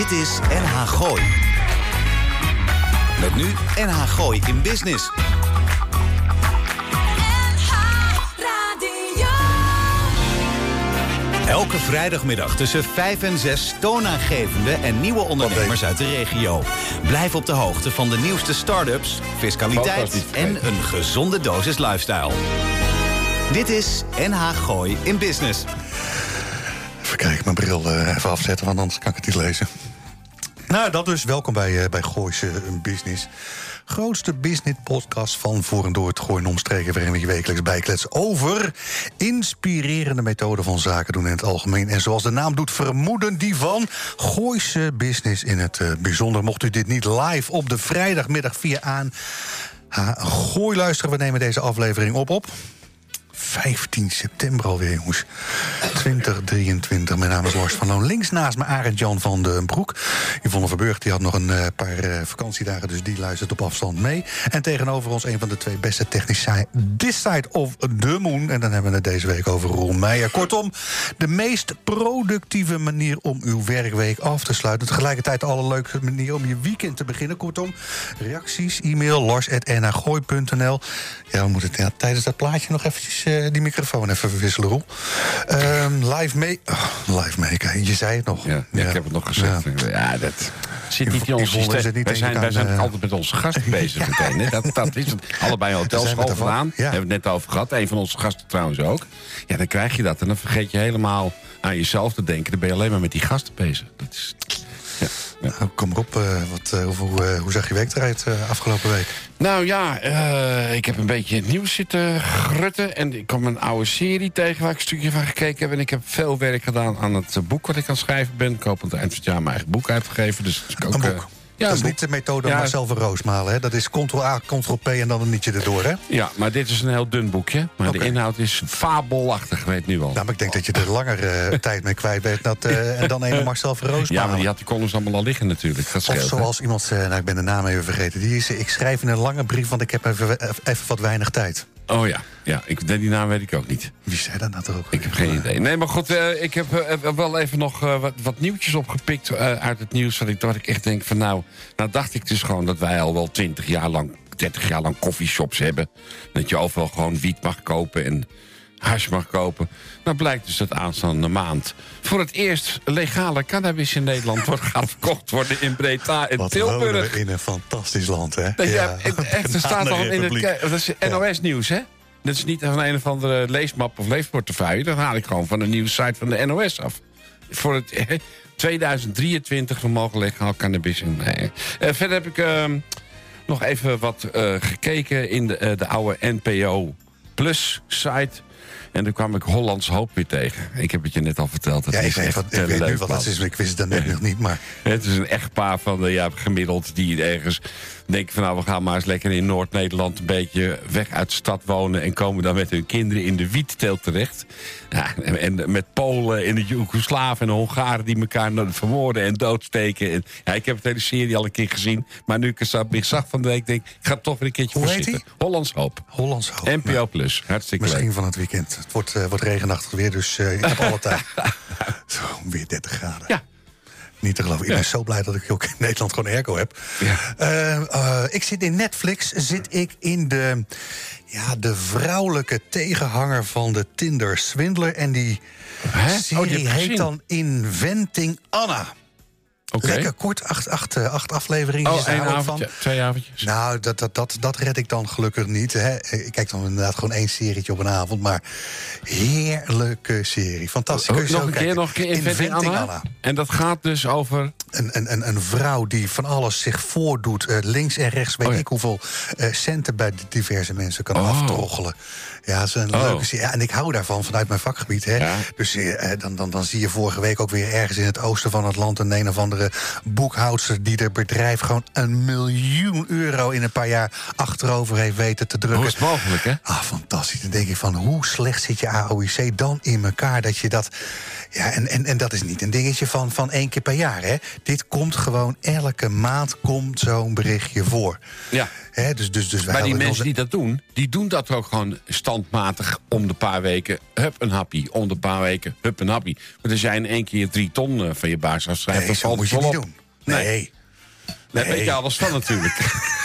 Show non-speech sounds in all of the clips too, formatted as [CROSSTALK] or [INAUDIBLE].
Dit is NH Gooi. Met nu NH Gooi in Business. Elke vrijdagmiddag tussen 5 en 6 toonaangevende en nieuwe ondernemers uit de regio. Blijf op de hoogte van de nieuwste start-ups, fiscaliteit en een gezonde dosis lifestyle. Dit is NH Gooi in Business. Even kijken, mijn bril eh, even afzetten, want anders kan ik het niet lezen. Nou, dat dus. Welkom bij, uh, bij Gooise Business. Grootste business podcast van voor en door het Gooien omstreken... waarin we wekelijks bijkletsen over inspirerende methoden van zaken doen in het algemeen. En zoals de naam doet vermoeden, die van Gooise Business in het uh, bijzonder. Mocht u dit niet live op de vrijdagmiddag via aan... Ha, gooi luisteren, we nemen deze aflevering op op 15 september alweer, jongens. 2023. Mijn naam is Lars van Loon. Links naast me Arend Jan van den Broek. Yvonne Verburg die had nog een uh, paar uh, vakantiedagen... dus die luistert op afstand mee. En tegenover ons een van de twee beste technici... This Side of the Moon. En dan hebben we het deze week over Roel Meijer. Kortom, de meest productieve manier om uw werkweek af te sluiten. Tegelijkertijd de allerleukste manier om je weekend te beginnen. Kortom, reacties, e-mail lars.nagooi.nl. Ja, we moeten tijdens dat plaatje nog eventjes... Uh, die microfoon even verwisselen, Roel. Um, live mee. Oh, live mee, je zei het nog. Ja, ja, ik heb het nog gezegd. Ja, ja dat zit niet in ons systeem. Wij zijn, wij zijn uh, altijd met onze gasten [LAUGHS] bezig meteen. Hè? Dat, dat is het. Allebei hotelschool gedaan. Ja. Hebben we het net over gehad. Een van onze gasten trouwens ook. Ja, dan krijg je dat. En dan vergeet je helemaal aan jezelf te denken. Dan ben je alleen maar met die gasten bezig. Dat is... Ja. Nou, kom erop, uh, wat, uh, hoe, uh, hoe zag je week eruit afgelopen week? Nou ja, ik heb een beetje het nieuws zitten grutten. En ik kwam een oude serie tegen waar ik een stukje van gekeken heb. En ik heb veel werk gedaan aan het boek wat ik aan het schrijven ben. Ik hoop aan het eind van het jaar mijn eigen boek uitgegeven. Dus ik ook, een boek? Ja, dat is niet de methode ja. Marcel van Roos malen. Hè? Dat is ctrl-A, ctrl-P en dan een nietje erdoor, hè? Ja, maar dit is een heel dun boekje. Maar okay. de inhoud is fabelachtig, weet nu al. Nou, maar ik denk dat je er langer uh, [LAUGHS] tijd mee kwijt bent dat, uh, dan een Marcel van Roos Ja, maar die had die columns allemaal al liggen natuurlijk. Dat of zoals iemand zei, nou, ik ben de naam even vergeten. Die is, ik schrijf in een lange brief, want ik heb even, even wat weinig tijd. Oh ja, ja ik, die naam weet ik ook niet. Wie zei dat nou toch ook? Ik heb geen idee. Nee, maar goed, uh, ik heb uh, wel even nog uh, wat, wat, nieuwtjes opgepikt uit het nieuws. Wat ik, wat ik echt denk van nou, nou dacht ik dus gewoon dat wij al wel twintig jaar lang, 30 jaar lang coffeeshops hebben. Dat je overal gewoon wiet mag kopen en hash mag kopen. Nou blijkt dus dat aanstaande maand voor het eerst legale cannabis in Nederland wordt, gaat verkocht worden in Breda en Wat Tilburg. In een fantastisch land, hè? Ja. echt, [LAUGHS] er staat al in het... Dat is NOS-nieuws, hè? Dat is niet van een of andere leesmap of leesportefeuille. Dat haal ik gewoon van een nieuwe site van de NOS af. Voor het eh, 2023 we mogen legaal cannabis in. Nee. Uh, verder heb ik uh, nog even wat uh, gekeken in de, de oude NPO Plus site. En toen kwam ik Hollands Hoop weer tegen. Ik heb het je net al verteld. Ja, ik, wat, ik weet nu wat het is, ik wist het dan net nog niet. Maar... [LAUGHS] Het is een echtpaar van de, ja, gemiddeld die ergens denken van... nou, we gaan maar eens lekker in Noord-Nederland... een beetje weg uit de stad wonen... en komen dan met hun kinderen in de wietteelt terecht. Ja, en, en, met Polen en de Joegoslaven en de Hongaren... die elkaar vermoorden en doodsteken. En, ja, ik heb het hele serie al een keer gezien. Maar nu ik het zag van de week... denk ik, ga toch weer een keertje Hoe voor zitten. Hollands Hoop. Hollands Hoop. NPO nou, Plus. Hartstikke Misschien leuk. van het weekend. Het wordt, uh, wordt regenachtig weer, dus uh, ik heb alle [LAUGHS] tijd. Zo, weer 30 graden. Ja. Niet te geloven. Ik ben zo blij dat ik ook in [LAUGHS] Nederland gewoon airco heb. Ja. Uh, ik zit in Netflix, zit ik in de, ja, de vrouwelijke tegenhanger van de Tinder Swindler. En die Hè? serie Oh, ik heet gezien. dan Inventing Anna. Oké. Lekker kort, acht, acht, eh, acht afleveringen. Oh, één avondje, twee avondjes. Nou, dat, dat, dat, dat red ik dan gelukkig niet. Hè. Ik kijk dan inderdaad gewoon één serietje op een avond. Maar heerlijke serie. Fantastisch. Kun je zo nog een keer, nog een keer Inventing Anna. Anna. En dat gaat dus over... Een, een, een, een vrouw die van alles zich voordoet. eh, links en rechts weet Oh ja. ik hoeveel eh, centen bij diverse mensen kan Oh. aftroggelen. Ja, is een Oh. leuke. Ja, en ik hou daarvan vanuit mijn vakgebied. Hè. Ja. Dus eh, dan, dan, dan zie je vorige week ook weer ergens in het oosten van het land... een een of andere boekhoudster die er bedrijf gewoon een miljoen euro... in een paar jaar achterover heeft weten te drukken. Hoe is het mogelijk, hè? Ah, fantastisch. Dan denk ik van, hoe slecht zit je AOIC dan in elkaar... dat je dat Ja, en, en, en dat is niet een dingetje van, van één keer per jaar. Hè? Dit komt gewoon elke maand komt zo'n berichtje voor. Ja. Hè, dus, dus, dus wij Maar die mensen onze- die dat doen, die doen dat ook gewoon standmatig om de paar weken. Hup, een happie. Om de paar weken, hup, een happie. Want als jij in één keer drie ton eh, van je baas afschrijft, Nee, zo valt moet je niet op. doen. Nee. Nee. Daar weet Nee. je alles van natuurlijk. [LAUGHS]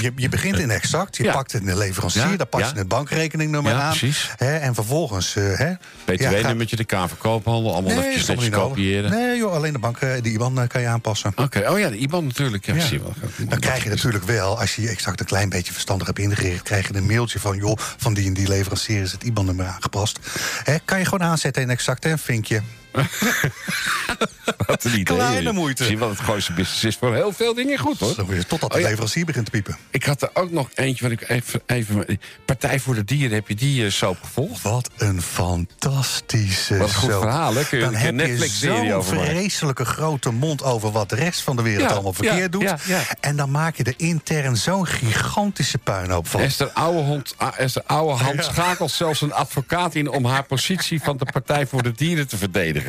Je, je begint in exact, je pakt het in de leverancier, daar pas je het bankrekeningnummer Ja, aan. precies. Hè, en vervolgens. eh, hè, BTW-nummertje, de K-verkoophandel, allemaal Nee, netjes kopiëren. Nee, joh, alleen de bank, eh, die IBAN eh, kan je aanpassen. Oké, oh ja, de IBAN natuurlijk. Ja, Ja. wel. Dan krijg je natuurlijk wel, als je je exact een klein beetje verstandig hebt ingericht, krijg je een mailtje van, joh, van die en die leverancier is het IBAN-nummer aangepast. Hè, kan je gewoon aanzetten in exact en vinkje. [LAUGHS] Wat een idee. Kleine moeite. Zie je wat het Gooise business is voor heel veel dingen goed, hoor. Zo is totdat de Oh ja. leverancier begint te piepen. Ik had er ook nog eentje, wat ik even... even Partij voor de Dieren, heb je die uh, soap gevolgd? Wat een fantastische Wat een goed soap. verhaal, hè? Kun je Dan heb je zo'n vreselijke grote mond over wat de rest van de wereld Ja, allemaal verkeerd doet. ja. En dan maak je er intern zo'n gigantische puinhoop van. Esther Ouwehand, Esther Ouwehand schakelt zelfs een advocaat in... om haar positie van de Partij voor de Dieren te verdedigen.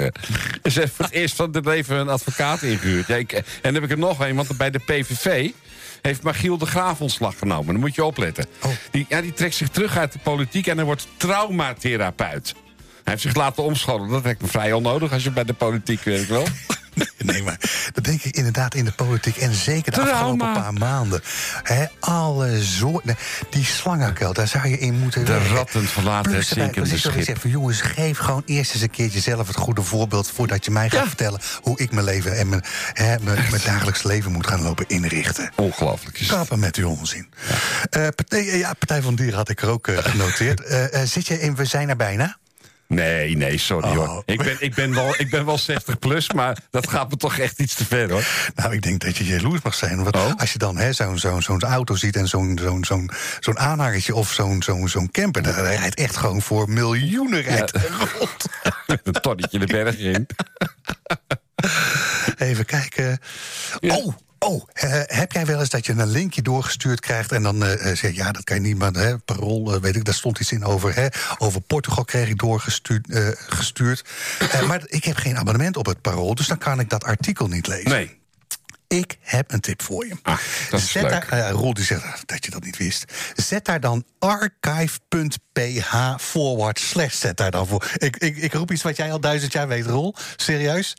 Ze heeft voor het eerst van het leven een advocaat ingehuurd. Ja, ik- en dan heb ik er nog een, want bij de PVV... heeft Magiel de Graaf ontslag genomen. Dan moet je opletten. Oh. Die, ja, die trekt zich terug uit de politiek en hij wordt traumatherapeut. Hij heeft zich laten omscholen. Dat lijkt me vrij onnodig als je bij de politiek werkt, wel. [LAUGHS] Nee, maar dat denk ik inderdaad in de politiek. En zeker de Trauma. afgelopen paar maanden. Hè, alle soorten. Die slangenkuil, daar zou je in moeten De werken. ratten verlaten het zinkende ik weer schip. zeg van, jongens, geef gewoon eerst eens een keertje zelf het goede voorbeeld... voordat je mij gaat Ja. vertellen hoe ik mijn leven... en mijn, hè, mijn, mijn dagelijks leven moet gaan lopen inrichten. Ongelooflijk is. Kappen met uw onzin. Eh, partij, ja, Partij van Dieren had ik er ook eh, genoteerd. [LAUGHS] Eh, eh, zit je in We zijn er bijna? Nee, nee, sorry Oh. hoor. Ik ben, ik, ben wel, ik ben wel 60 plus, maar dat gaat me toch echt iets te ver hoor. Nou, ik denk dat je jaloers mag zijn. Want Oh? als je dan zo'n zo'n zo'n auto ziet en zo'n zo'n zo'n zo'n aanhangertje of zo'n zo'n zo'n camper, daar rijdt echt gewoon voor miljoenen rijdt rond. [LAUGHS] Een tonnetje de berg in. Even kijken. Ja. Oh, oh, eh, heb jij wel eens dat je een linkje doorgestuurd krijgt en dan eh, zeg je, ja, dat kan je niet, maar hè, parool, weet ik, daar stond iets in over, hè, over Portugal kreeg ik doorgestuurd. gestuurd. Maar ik heb geen abonnement op het parool, dus dan kan ik dat artikel niet lezen. Nee. Ik heb een tip voor je. Ah, dat is Zet leuk. Daar, eh, Roel die zegt dat je dat niet wist. Zet daar dan archive.ph forward slash. Zet daar dan voor. Ik, ik, ik roep iets wat jij al duizend jaar weet, Roel. Serieus?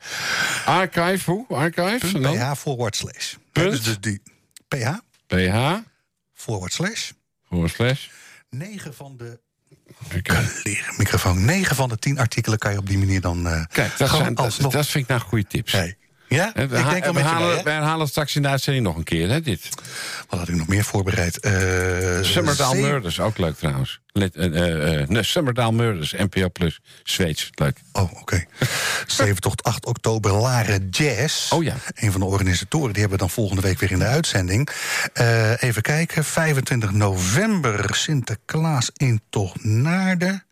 Archive, hoe? Archive? PH forward slash. Punt? Dus, dus die PH PH, forward slash. voor slash. 9 van de. Oké. Leren microfoon. 9 van de 10 artikelen kan je op die manier dan. eh Kijk, dat, zijn, dat, alsnog- dat vind ik nou goede tips. Hey. Ja, ik we, ha- denk wel we, met je mee, halen, hè? we herhalen straks in de uitzending nog een keer, hè, dit. Wat had ik nog meer voorbereid? Eh Summerdale Murders, ook leuk trouwens. Let, eh, eh, nee, Summerdale Murders, NPO Plus, Zweeds, leuk. Oh, oké. 7 tot 8 oktober Laren Jazz. Oh ja. Een van de organisatoren, die hebben we dan volgende week weer in de uitzending. Even kijken, 25 november Sinterklaas in Tochnaarden.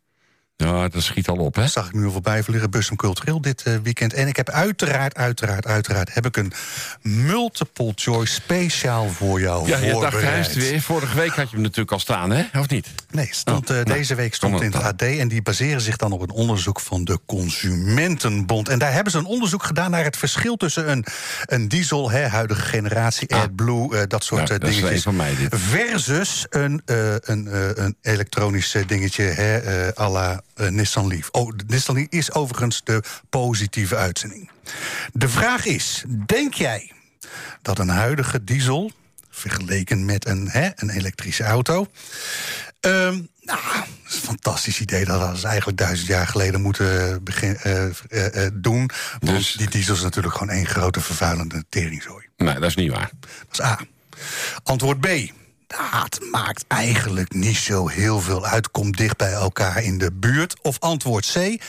Ja, dat schiet al op, hè? Zag ik nu al voorbij vliegen, Bussum Cultureel dit eh, weekend. En ik heb uiteraard, uiteraard, uiteraard... heb ik een multiple choice speciaal voor jou Ja, dacht, hij voorbereid. is het weer. Vorige week had je hem natuurlijk al staan, hè? Of niet? Nee, stond, Oh, eh, nou, deze week stond in het. AD... en die baseren zich dan op een onderzoek van de Consumentenbond. En daar hebben ze een onderzoek gedaan naar het verschil tussen een, een diesel... Hè, huidige generatie, Ah. AdBlue, eh, dat soort eh, dat is dingetjes... van mij, dit. versus een, een, een elektronisch dingetje hè, à la Nissan Leaf. Oh, Nissan Leaf is overigens de positieve uitzending. De vraag is, denk jij dat een huidige diesel... vergeleken met een, hè, een elektrische auto... Ehm, nou, dat is een fantastisch idee. Dat hadden ze eigenlijk duizend jaar geleden moeten begin, eh, eh, eh, doen. Want Dus- die diesel is natuurlijk gewoon één grote vervuilende teringzooi. Nee, dat is niet waar. Dat is A. Antwoord B. Dat maakt eigenlijk niet zo heel veel uit. Komt dicht bij elkaar in de buurt. Of antwoord C.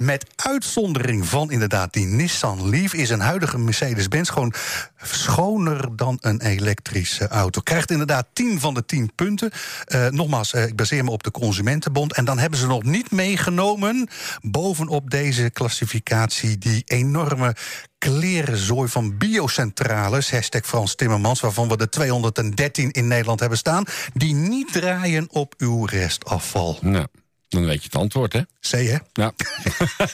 Met uitzondering van inderdaad die Nissan Leaf... is een huidige Mercedes-Benz gewoon schoner dan een elektrische auto. Krijgt inderdaad 10 van de 10 punten. Eh, nogmaals, eh, ik baseer me op de Consumentenbond. En dan hebben ze nog niet meegenomen... bovenop deze klassificatie die enorme klerenzooi van biocentrales, hashtag Frans Timmermans, waarvan we er 213 in Nederland hebben staan, die niet draaien op uw restafval. Nou, Dan weet je het antwoord, hè? C, hè? Ja.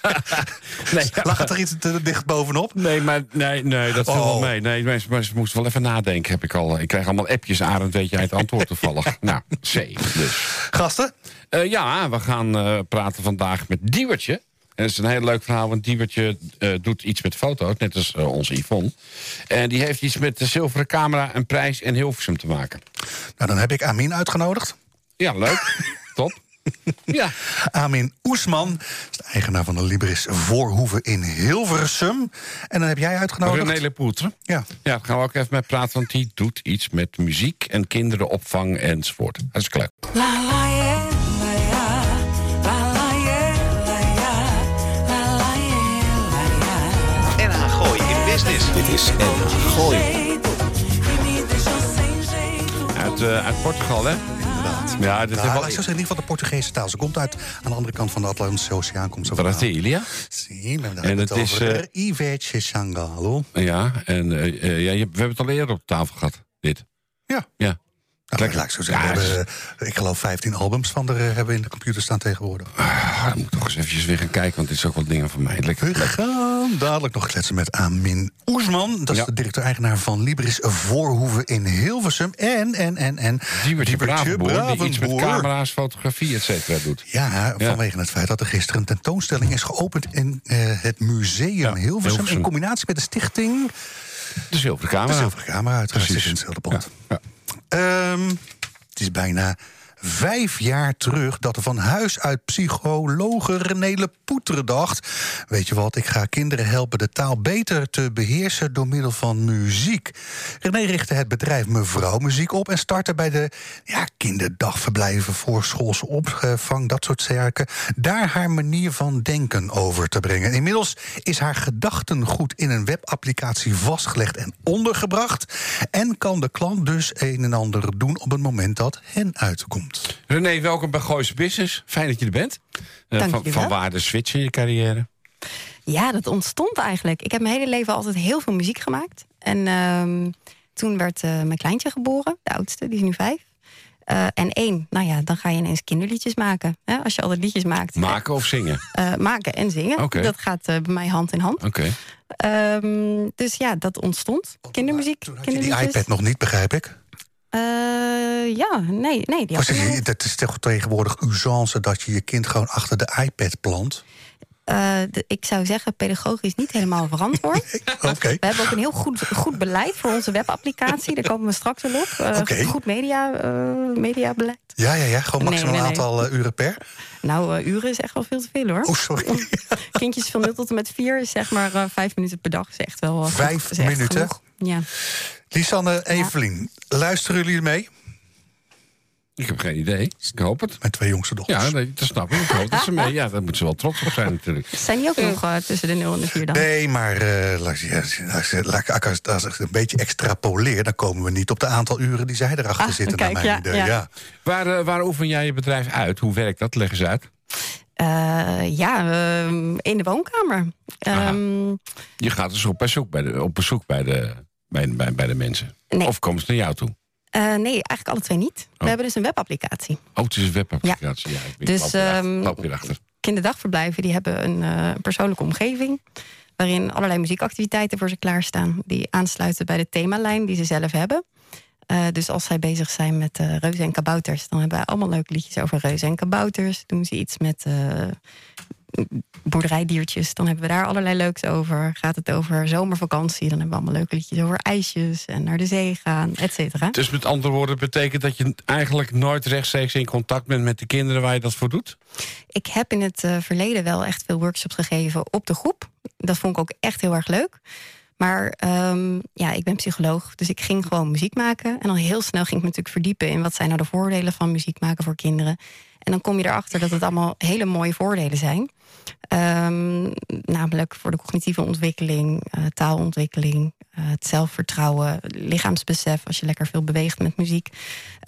[LAUGHS] nee, Lag het er iets te dicht bovenop? Nee, maar nee, nee dat viel oh. wel mee. Nee, maar ze moesten wel even nadenken, heb ik al. Ik krijg allemaal appjes, Arend, weet jij het antwoord toevallig? [LAUGHS] nou, C dus. Gasten? Uh, ja, we gaan uh, praten vandaag met Diewertje. En dat is een heel leuk verhaal, want Diewertje uh, doet iets met foto's, net als onze Yvonne. En die heeft iets met de zilveren camera, een prijs en Hilversum te maken. Nou, dan heb ik Amin uitgenodigd. Ja, leuk. [LAUGHS] Top. Ja. [LAUGHS] Amin Oesman is de eigenaar van de Libris Voorhoeven in Hilversum. En dan heb jij uitgenodigd... René Lepoetre. Ja. Ja, daar gaan we ook even met praten, want die doet iets met muziek... en kinderenopvang enzovoort. Dat is leuk. La, la, yeah. In business. Dit is NH Gooi. Uit, uh, uit Portugal, hè? Ja, dit nou, wel... in ieder geval de Portugese taal. Ze komt uit aan de andere kant van de Atlantische Oceaan. Komt Brazilië. Zie, en het is uh, Ivete Sangalo. Ja, en uh, ja, we hebben het al eerder op tafel gehad, dit. Ja. Ja. Nou, laat ik zo zeggen, we hebben, ik geloof 15 albums van er hebben in de computer staan tegenwoordig. Ah, ik moet toch eens eventjes weer gaan kijken, want dit is ook wat dingen van mij. Lekker, we gaan dadelijk nog kletsen met Amin Oesman. Dat is de directeur-eigenaar van Libris Voorhoeven in Hilversum. En, en, en, en... Diebertje Bravenboer, die iets met camera's, fotografie, et cetera doet. Ja, vanwege het feit dat er gisteren een tentoonstelling is geopend... in uh, het Museum Hilversum, Hilversum, in combinatie met de stichting... De Zilveren Camera. De Zilveren Camera, uiteraard, in hetzelfde pand. Ja. Um, het is bijna vijf jaar terug dat er van huis uit psychologe René Lepoetre dacht... weet je wat, ik ga kinderen helpen de taal beter te beheersen... door middel van muziek. René richtte het bedrijf Mevrouw Muziek op... en startte bij de ja, kinderdagverblijven, voorschoolse opvang... dat soort zaken, daar haar manier van denken over te brengen. Inmiddels is haar gedachtengoed in een webapplicatie vastgelegd en ondergebracht... en kan de klant dus een en ander doen op het moment dat hen uitkomt. René, welkom bij Gooise Business. Fijn dat je er bent. Uh, van, van waar de switch in je carrière? Ja, dat ontstond eigenlijk. Ik heb mijn hele leven altijd heel veel muziek gemaakt. En uh, toen werd uh, mijn kleintje geboren, de oudste, die is nu vijf. Uh, en één, nou ja, dan ga je ineens kinderliedjes maken. Hè, als je altijd liedjes maakt. Maken of zingen? maken en zingen. Okay. Dat gaat bij mij hand in hand. Oké. Okay. Um, dus ja, dat ontstond. Kindermuziek. Toen had je die iPad nog niet, begrijp ik? Uh, ja, nee. nee die dat is toch tegenwoordig usance dat je je kind gewoon achter de iPad plant? Uh, de, ik zou zeggen, pedagogisch niet helemaal verantwoord. [LAUGHS] okay. We hebben ook een heel goed, goed beleid voor onze webapplicatie. Daar komen we straks wel op. Uh, okay. Goed media, mediabeleid. Ja, ja, ja. Gewoon maximaal nee, nee, nee. aantal uren per. Nou, uren is echt wel veel te veel hoor. Oh, sorry. Kindjes van 0 tot en met 4 is zeg maar vijf minuten per dag. Is echt wel. Vijf minuten? Ja. Lisanne Evelien, ja. luisteren jullie mee? Ik heb geen idee. Ik hoop het. Mijn twee jongste dochters. Ja, dat snap ik. Ik hoop dat ze mee. Ja, daar moeten ze wel trots op zijn natuurlijk. [LAUGHS] Zijn die ook nog uh, tussen de 0 en de 4 dan? Nee, maar uh, als, als, als, ik een beetje extrapoleer... dan komen we niet op de aantal uren die zij erachter ah, zitten. Kijk, naar mijn ja, idee. Ja. ja. Waar, uh, waar oefen jij je bedrijf uit? Hoe werkt dat? Leg eens uit. Uh, ja, uh, in de woonkamer. Um, je gaat dus op bezoek bij de, op bezoek bij de, bij, bij, bij de mensen? Nee. Of komen ze naar jou toe? Uh, nee, eigenlijk alle twee niet. We hebben dus een webapplicatie. Oh, het is een webapplicatie. Ja, ja dus loop achter. kinderdagverblijven die hebben een uh, persoonlijke omgeving... waarin allerlei muziekactiviteiten voor ze klaarstaan... die aansluiten bij de themalijn die ze zelf hebben. Uh, dus als zij bezig zijn met uh, reuzen en kabouters... dan hebben wij allemaal leuke liedjes over reuzen en kabouters. Doen ze iets met boerderijdiertjes, dan hebben we daar allerlei leuks over. Gaat het over zomervakantie, dan hebben we allemaal leuke liedjes over ijsjes en naar de zee gaan, et cetera. Dus met andere woorden betekent dat je eigenlijk nooit rechtstreeks in contact bent met de kinderen waar je dat voor doet? Ik heb in het verleden wel echt veel workshops gegeven op de groep. Dat vond ik ook echt heel erg leuk. Maar um, ja, ik ben psycholoog, dus ik ging gewoon muziek maken. En al heel snel ging ik me natuurlijk verdiepen in wat zijn nou de voordelen van muziek maken voor kinderen. En dan kom je erachter dat het allemaal hele mooie voordelen zijn. Um, namelijk voor de cognitieve ontwikkeling, uh, taalontwikkeling, uh, het zelfvertrouwen, lichaamsbesef als je lekker veel beweegt met muziek.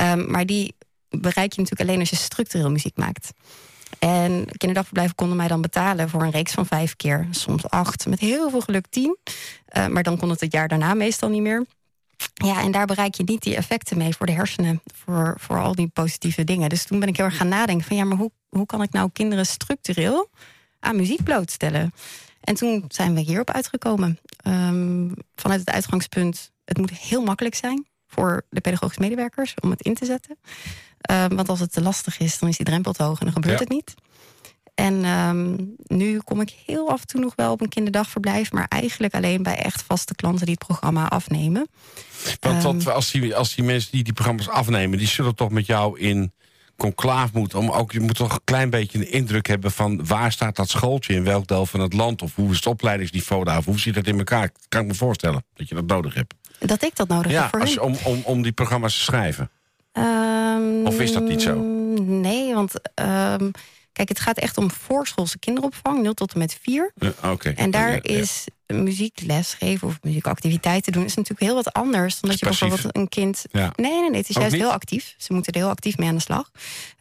Um, maar die bereik je natuurlijk alleen als je structureel muziek maakt. En kinderdagverblijven konden mij dan betalen voor een reeks van vijf keer, soms acht, met heel veel geluk tien. Uh, maar dan kon het het jaar daarna meestal niet meer. Ja, en daar bereik je niet die effecten mee voor de hersenen, voor, voor al die positieve dingen. Dus toen ben ik heel erg gaan nadenken van ja, maar hoe, hoe kan ik nou kinderen structureel aan muziek blootstellen? En toen zijn we hierop uitgekomen. Um, vanuit het uitgangspunt, het moet heel makkelijk zijn voor de pedagogische medewerkers om het in te zetten. Um, want als het te lastig is, dan is die drempel te hoog en dan gebeurt het niet. En um, nu kom ik heel af en toe nog wel op een kinderdagverblijf, maar eigenlijk alleen bij echt vaste klanten die het programma afnemen. Want, want als, die, als die mensen die die programma's afnemen, die zullen toch met jou in conclaaf moeten. Om ook, je moet toch een klein beetje een indruk hebben van waar staat dat schooltje in welk deel van het land of hoe is het opleidingsniveau daar, of hoe zit dat in elkaar? Kan ik me voorstellen dat je dat nodig hebt. Dat ik dat nodig ja, heb voor als om, om, om die programma's te schrijven. Um, of is dat niet zo? Nee, want um, kijk, het gaat echt om voorschoolse kinderopvang, 0 tot en met 4. Uh, okay. En daar ja, is muziekles geven of muziekactiviteiten doen... is natuurlijk heel wat anders dan dat je bijvoorbeeld een kind... Ja. Nee, nee, nee, het is Ook juist niet? heel actief. Ze moeten er heel actief mee aan de slag.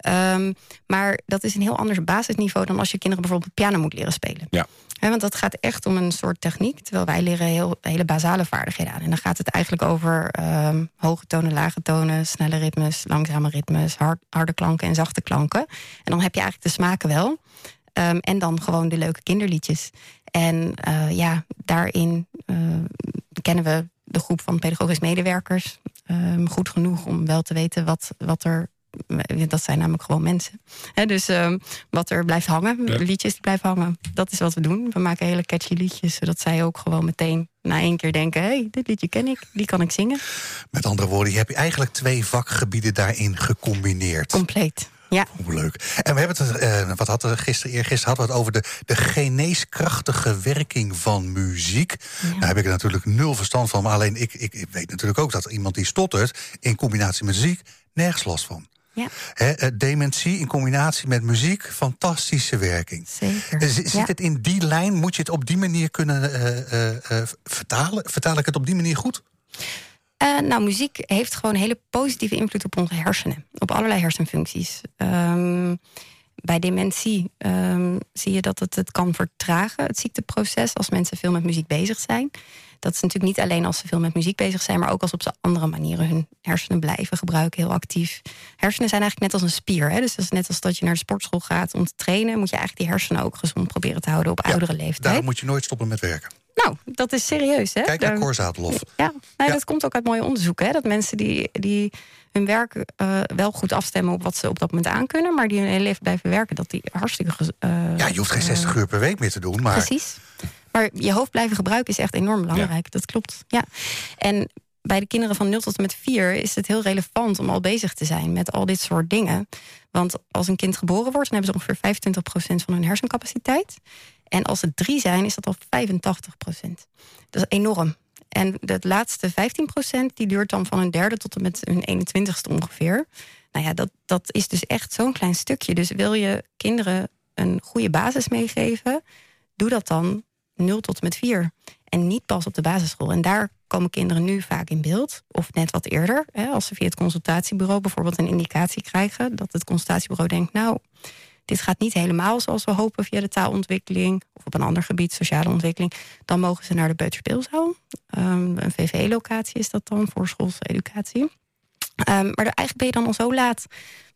Um, maar dat is een heel anders basisniveau... dan als je kinderen bijvoorbeeld piano moet leren spelen. Ja. He, want dat gaat echt om een soort techniek... terwijl wij leren heel, hele basale vaardigheden aan. En dan gaat het eigenlijk over um, hoge tonen, lage tonen... snelle ritmes, langzame ritmes, hard, harde klanken en zachte klanken. En dan heb je eigenlijk de smaken wel... Um, en dan gewoon de leuke kinderliedjes. En uh, ja, daarin uh, kennen we de groep van pedagogisch medewerkers um, goed genoeg om wel te weten wat, wat er. Dat zijn namelijk gewoon mensen. He, dus um, wat er blijft hangen, ja. liedjes die blijven hangen, dat is wat we doen. We maken hele catchy liedjes, zodat zij ook gewoon meteen na één keer denken: hé, hey, dit liedje ken ik, die kan ik zingen. Met andere woorden, je hebt eigenlijk twee vakgebieden daarin gecombineerd. Compleet. Ja. Hoe leuk. En we hebben het, uh, wat hadden we gisteren, eergisteren hadden we het over de, de geneeskrachtige werking van muziek. Ja. Daar heb ik er natuurlijk nul verstand van. Maar alleen ik, ik, ik weet natuurlijk ook dat iemand die stottert in combinatie met muziek nergens last van. Ja. He, dementie in combinatie met muziek, fantastische werking. Zeker. Zit ja. het in die lijn? Moet je het op die manier kunnen uh, uh, vertalen? Vertaal ik het op die manier goed? Uh, nou, muziek heeft gewoon hele positieve invloed op onze hersenen. Op allerlei hersenfuncties. Um, bij dementie um, zie je dat het het kan vertragen, het ziekteproces, als mensen veel met muziek bezig zijn. Dat is natuurlijk niet alleen als ze veel met muziek bezig zijn, maar ook als op ze andere manieren hun hersenen blijven gebruiken, heel actief. Hersenen zijn eigenlijk net als een spier. Hè? Dus dat is net als dat je naar de sportschool gaat om te trainen, moet je eigenlijk die hersenen ook gezond proberen te houden op ja, oudere leeftijd. Daarom moet je nooit stoppen met werken. Nou, dat is serieus. Hè? Kijk naar Cor Zadelhoff. Ja, nou, ja, dat komt ook uit mooie onderzoeken. Hè? Dat mensen die, die hun werk uh, wel goed afstemmen op wat ze op dat moment aankunnen... maar die hun hele leven blijven werken, dat die hartstikke... Uh, ja, je hoeft geen 60 uur per week meer te doen, maar... Precies. Maar je hoofd blijven gebruiken is echt enorm belangrijk. Ja. Dat klopt, ja. En bij de kinderen van 0 tot en met 4 is het heel relevant om al bezig te zijn met al dit soort dingen. Want als een kind geboren wordt, dan hebben ze ongeveer 25% van hun hersencapaciteit. En als het drie zijn, is dat al 85 procent. Dat is enorm. En de laatste 15 procent, die duurt dan van hun derde tot en met hun 21ste ongeveer. Nou ja, dat, dat is dus echt zo'n klein stukje. Dus wil je kinderen een goede basis meegeven, doe dat dan 0 tot en met 4. En niet pas op de basisschool. En daar komen kinderen nu vaak in beeld. Of net wat eerder. Hè, als ze via het consultatiebureau bijvoorbeeld een indicatie krijgen. Dat het consultatiebureau denkt, nou, dit gaat niet helemaal zoals we hopen via de taalontwikkeling of op een ander gebied, sociale ontwikkeling, dan mogen ze naar de Peuterspeelzaal. Um, een VVE-locatie is dat dan voor schoolse educatie. Um, maar eigenlijk ben je dan al zo laat.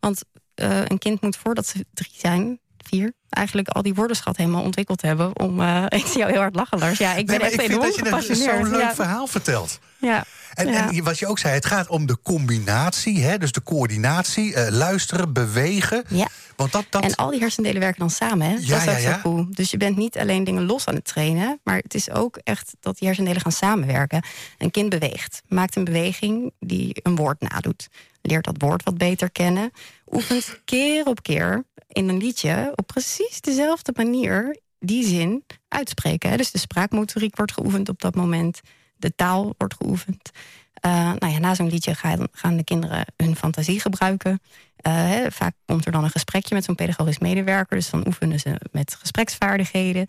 Want uh, een kind moet voordat ze drie zijn, vier, eigenlijk al die woordenschat helemaal ontwikkeld hebben. Om, uh, [LAUGHS] ik zie jou heel hard lachen, Lars. Ja, ik ben nee, echt ik vind dat je zo'n leuk ja. verhaal vertelt. Ja. En, ja. en, wat je ook zei, het gaat om de combinatie, hè, dus de coördinatie, uh, luisteren, bewegen. Ja. Want dat, dat... En al die hersendelen werken dan samen, hè? Ja, dat is ook ja, ja. zo cool. Dus je bent niet alleen dingen los aan het trainen, maar het is ook echt dat die hersendelen gaan samenwerken. Een kind beweegt, maakt een beweging die een woord nadoet, leert dat woord wat beter kennen, oefent keer op keer in een liedje op precies dezelfde manier die zin uitspreken. Hè? Dus de spraakmotoriek wordt geoefend op dat moment. De taal wordt geoefend. Uh, nou ja, na zo'n liedje gaan, gaan, de kinderen hun fantasie gebruiken. Hè, vaak komt er dan een gesprekje met zo'n pedagogisch medewerker. Dus dan oefenen ze met gespreksvaardigheden.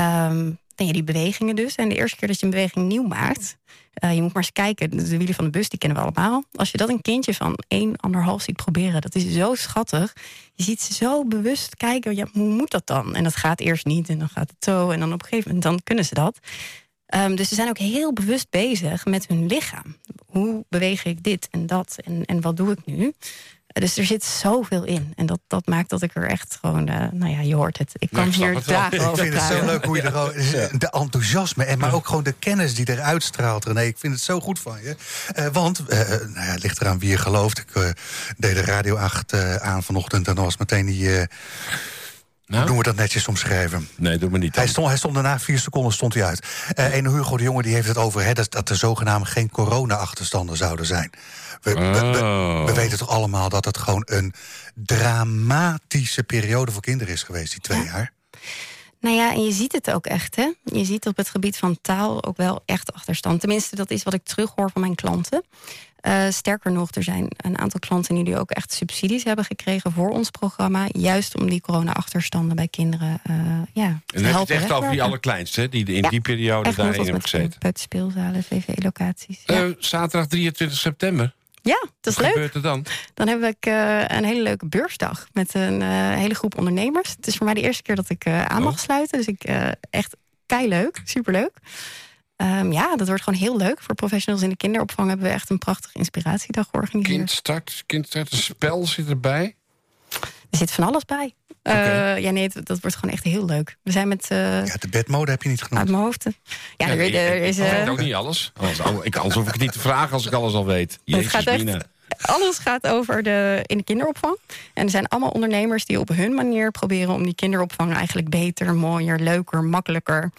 Um, ja, die bewegingen dus. En de eerste keer dat je een beweging nieuw maakt... Uh, je moet maar eens kijken, de wielen van de bus, die kennen we allemaal. Als je dat een kindje van 1,5 ziet proberen, dat is zo schattig. Je ziet ze zo bewust kijken, ja, hoe moet dat dan? En dat gaat eerst niet, en dan gaat het zo. En dan op een gegeven moment, dan kunnen ze dat. Um, dus ze zijn ook heel bewust bezig met hun lichaam. hoe beweeg ik dit en dat en, en wat doe ik nu? Dus er zit zoveel in. En dat, dat maakt dat ik er echt gewoon, uh, nou ja, je hoort het. Ik kan hier dagen over Ik vind het zo leuk hoe je er de enthousiasme en maar ook gewoon de kennis die eruit straalt. René, ik vind het zo goed van je. Uh, want, uh, nou ja, het ligt eraan wie je gelooft. Ik deed de Radio 8 aan vanochtend en dan was meteen die nou? Hoe doen we dat netjes omschrijven? Nee, doe me niet. Hij stond, hij stond daarna vier seconden stond hij uit. Uh, en Hugo de Jonge die heeft het over hè, dat, dat er zogenaamd geen corona-achterstanden zouden zijn. We, oh. we, weten toch allemaal dat het gewoon een dramatische periode voor kinderen is geweest, die twee jaar? Nou ja, en je ziet het ook echt, hè? Je ziet op het gebied van taal ook wel echt achterstand. Tenminste, dat is wat ik terughoor van mijn klanten. Uh, sterker nog, er zijn een aantal klanten die ook echt subsidies hebben gekregen voor ons programma. Juist om die corona-achterstanden bij kinderen uh, ja, en heb je het echt over die allerkleinste, die in die periode daarin hebben gezeten. Put, speelzalen, VV-locaties. Ja. Uh, zaterdag 23 september. Ja, dat is Wat leuk. gebeurt er dan? Dan heb ik uh, een hele leuke beursdag met een uh, hele groep ondernemers. Het is voor mij de eerste keer dat ik uh, aan mag oh. sluiten. Dus ik echt kei leuk, superleuk. Um, ja, dat wordt gewoon heel leuk. Voor professionals in de kinderopvang hebben we echt een prachtige inspiratiedag georganiseerd. Kindstart, kindstart, een spel zit erbij. Er zit van alles bij. Okay. Uh, ja, nee, dat, wordt gewoon echt heel leuk. We zijn met. Uh, ja, de bedmode heb je niet genoemd. Uit mijn hoofd. Ja, ja er, er is. Ik weet ook niet alles. Anders, ik, anders hoef ik het niet te vragen als ik alles al weet. Jezus, het gaat echt, alles gaat over de, in de kinderopvang. En er zijn allemaal ondernemers die op hun manier proberen om die kinderopvang eigenlijk beter, mooier, leuker, makkelijker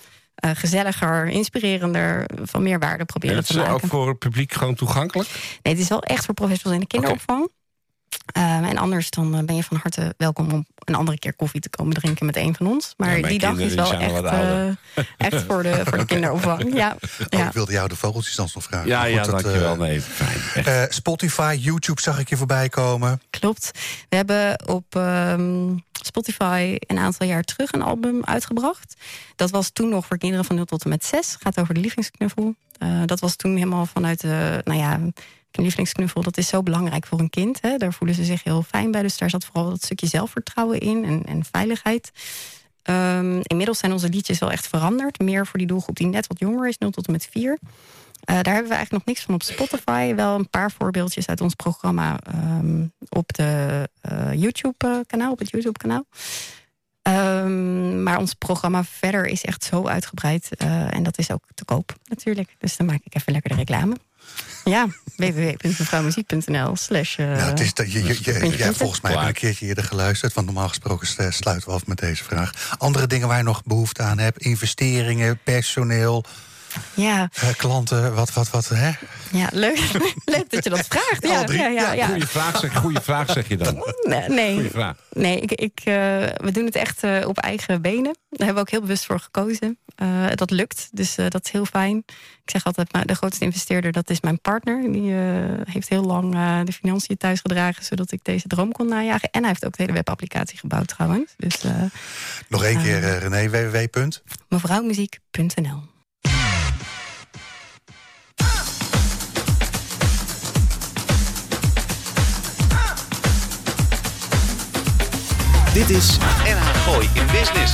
uh, gezelliger, inspirerender, van meer waarde proberen te maken. Is het ook voor het publiek gewoon toegankelijk? Nee, het is wel echt voor professionals in de kinderopvang. Um, en anders dan eh, ben je van harte welkom om een andere keer koffie te komen drinken met een van ons. Maar ja, die dag is wel echt, uh, echt voor de, voor de [LAUGHS] kinderopvang. Ja. Oh, Ik wilde jou de vogeltjes dan nog vragen. Ja, ja dankjewel. Uh, nee, fijn. Spotify, YouTube zag ik je voorbij komen. Klopt. We hebben op um, Spotify een aantal jaar terug een album uitgebracht. Dat was toen nog voor kinderen van 0 tot en met 6. Gaat over de lievelingsknuffel. dat was toen helemaal vanuit de, nou ja een lievelingsknuffel, dat is zo belangrijk voor een kind. Hè? Daar voelen ze zich heel fijn bij. Dus daar zat vooral dat stukje zelfvertrouwen in en, en veiligheid. Um, inmiddels zijn onze liedjes wel echt veranderd. Meer voor die doelgroep die net wat jonger is, 0 tot en met 4. Uh, daar hebben we eigenlijk nog niks van op Spotify. Wel een paar voorbeeldjes uit ons programma um, op de uh, YouTube-kanaal, op het YouTube-kanaal. Um, maar ons programma verder is echt zo uitgebreid. En dat is ook te koop natuurlijk. Dus dan maak ik even lekker de reclame. Ja, www.mevrouwmuziek.nl slash... Uh, nou, het is dat, je, je, je, volgens mij een keertje eerder geluisterd... want normaal gesproken sluiten we af met deze vraag. Andere dingen waar je nog behoefte aan hebt? Investeringen, personeel... Ja. Uh, klanten, wat, wat, wat, hè? Ja, leuk, [LAUGHS] leuk dat je dat vraagt. Ja, ja, ja, ja. Goeie, vraag zeg, goeie vraag zeg je dan. Nee, nee, vraag. nee ik, ik, uh, we doen het echt uh, op eigen benen. Daar hebben we ook heel bewust voor gekozen. dat lukt, dus dat is heel fijn. Ik zeg altijd, de grootste investeerder, dat is mijn partner. Die heeft heel lang de financiën thuis gedragen... zodat ik deze droom kon najagen. En hij heeft ook de hele webapplicatie gebouwd trouwens. Dus, Nog één keer, René, www. Mevrouwmuziek.nl Dit is NH Gooi in Business.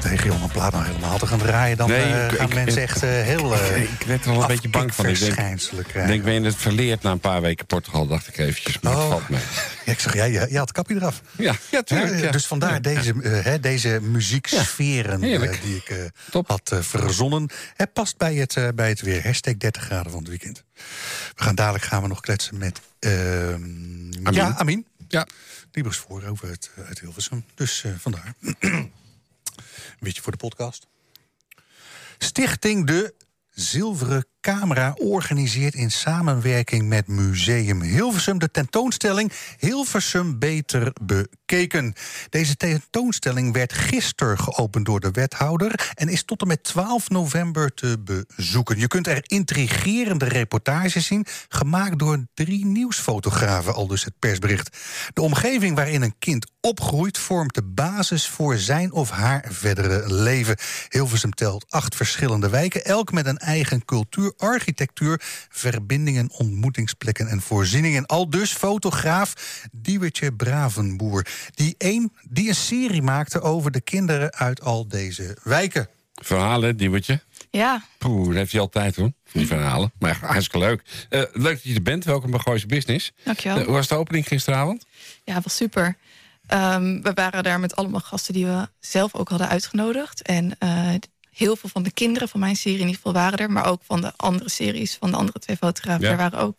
Tegen jongen, plaat nou helemaal te gaan draaien... dan nee, uh, gaan ik, mensen echt uh, heel uh, Ik werd er wel een beetje bang van. Ik denk, ik denk ben je het verleerd na een paar weken Portugal, dacht ik eventjes. Maar oh. het valt mee. [LAUGHS] Ja, ik zeg, jij ja, je had het kapje eraf. Ja, ja tuurlijk. Ja. Dus vandaar deze, uh, deze muzieksferen ja, die ik had verzonnen. Het past bij het, bij het weer. Hashtag 30 graden van het weekend. We gaan dadelijk gaan we nog kletsen met... Amin. Ja, Amin. Ja. Die was voor over het, uit Hilversum. Dus uh, vandaar. [CLEARS THROAT] Een beetje voor de podcast. Stichting De Zilveren Camera organiseert in samenwerking met Museum Hilversum de tentoonstelling Hilversum Beter Bekeken. Deze tentoonstelling werd gisteren geopend door de wethouder en is tot en met 12 november te bezoeken. Je kunt er intrigerende reportages zien, gemaakt door drie nieuwsfotografen, al dus het persbericht. De omgeving waarin een kind opgroeit vormt de basis voor zijn of haar verdere leven. Hilversum telt acht verschillende wijken, elk met een eigen cultuur architectuur, verbindingen, ontmoetingsplekken en voorzieningen. Al dus fotograaf Diewertje Bravenboer, die een, die een serie maakte over de kinderen uit al deze wijken. Verhalen, Diewertje? Ja. Poeh, dat heeft hij altijd hoor, die verhalen. Maar hartstikke leuk. Uh, leuk dat je er bent. Welkom bij Gooise Business. Dankjewel. Uh, hoe was de opening gisteravond? Ja, was super. Um, we waren daar met allemaal gasten die we zelf ook hadden uitgenodigd. En uh, heel veel van de kinderen van mijn serie in ieder geval waren er. Maar ook van de andere series, van de andere twee fotografen. Ja. Daar waren ook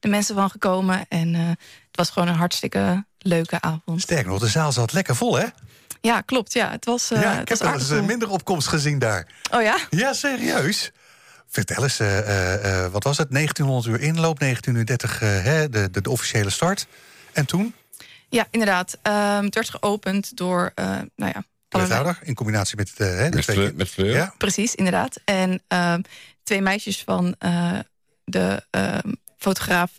de mensen van gekomen. En het was gewoon een hartstikke leuke avond. Sterk nog, de zaal zat lekker vol hè? Ja, klopt. Ja, het was, uh, ja, ik heb wel eens minder opkomst gezien daar. Oh ja? Ja, serieus. Vertel eens, uh, uh, wat was het? 1900 uur inloop, 1930 hè, de, de, de, officiële start. En toen? Ja, inderdaad. Um, het werd geopend door, nou ja... Wethouder, in combinatie met, hè, de met, twee... met Fleur. Ja. Precies, inderdaad. En um, twee meisjes van de ehm, fotograaf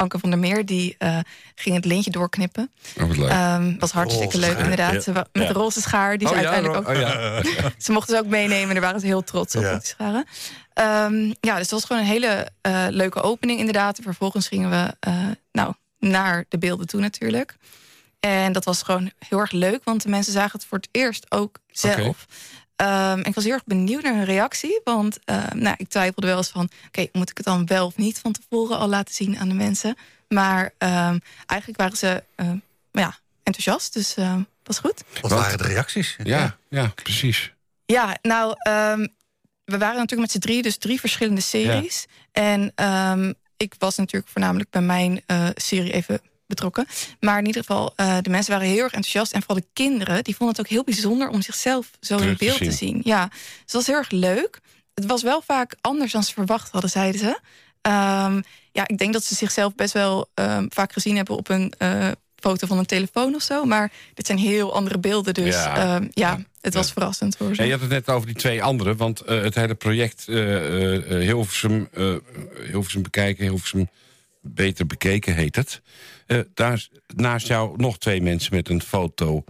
Anke van der Meer, die uh, ging het lintje doorknippen. Oh, leuk. Um, was hartstikke leuk, inderdaad. Ja. Met de roze schaar, die oh, ze uiteindelijk ook... Oh, [LAUGHS] ze mochten ze ook meenemen, daar waren ze heel trots op, die scharen. Um, ja, dus dat was gewoon een hele uh, leuke opening, inderdaad. En vervolgens gingen we uh, nou, naar de beelden toe natuurlijk. En dat was gewoon heel erg leuk, want de mensen zagen het voor het eerst ook zelf. Okay. Um, ik was heel erg benieuwd naar hun reactie. Want uh, nou, ik twijfelde wel eens van... oké, moet ik het dan wel of niet van tevoren al laten zien aan de mensen? Maar um, eigenlijk waren ze uh, ja, enthousiast, dus uh, was goed. Wat waren de reacties? Ja, ja precies. Ja, nou, um, we waren natuurlijk met z'n drie, dus drie verschillende series. Ja. En ik was natuurlijk voornamelijk bij mijn uh, serie even betrokken. Maar in ieder geval, uh, de mensen waren heel erg enthousiast. En vooral de kinderen, die vonden het ook heel bijzonder... om zichzelf zo in beeld te zien. te zien. Ja, dus dat was heel erg leuk. Het was wel vaak anders dan ze verwacht hadden, zeiden ze. Um, ja, ik denk dat ze zichzelf best wel um, vaak gezien hebben... op een uh, foto van een telefoon of zo. Maar dit zijn heel andere beelden, dus ja, um, ja het was ja. verrassend voor ze. En je had het net over die twee andere, want uh, het hele project Hilversum, Hilversum bekijken, Hilversum beter bekeken heet het. Uh, daar naast jou nog twee mensen met een foto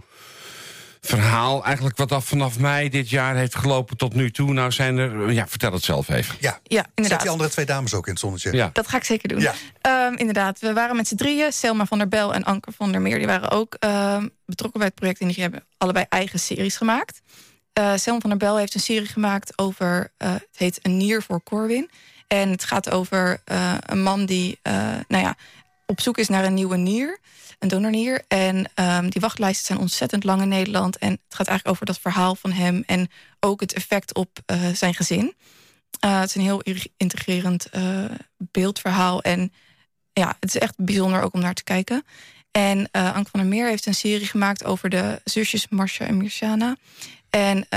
verhaal. Eigenlijk wat af vanaf mei dit jaar heeft gelopen tot nu toe. Nou zijn er... Ja, vertel het zelf even. Ja, ja inderdaad. Zet die andere twee dames ook in het zonnetje. Ja. Dat ga ik zeker doen. Ja. Um, inderdaad, we waren met z'n drieën. Selma van der Bel en Anke van der Meer. Die waren ook um, betrokken bij het project. En die hebben allebei eigen series gemaakt. Uh, Selma van der Bel heeft een serie gemaakt over... Uh, het heet Een nier voor Corwin. En het gaat over uh, een man die nou ja, op zoek is naar een nieuwe nier een donornier. En um, die wachtlijsten zijn ontzettend lang in Nederland. En het gaat eigenlijk over dat verhaal van hem... en ook het effect op uh, zijn gezin. Uh, het is een heel integrerend uh, beeldverhaal. En ja, het is echt bijzonder ook om naar te kijken. En Anke van der Meer heeft een serie gemaakt... over de zusjes Marsha en Mirshana. En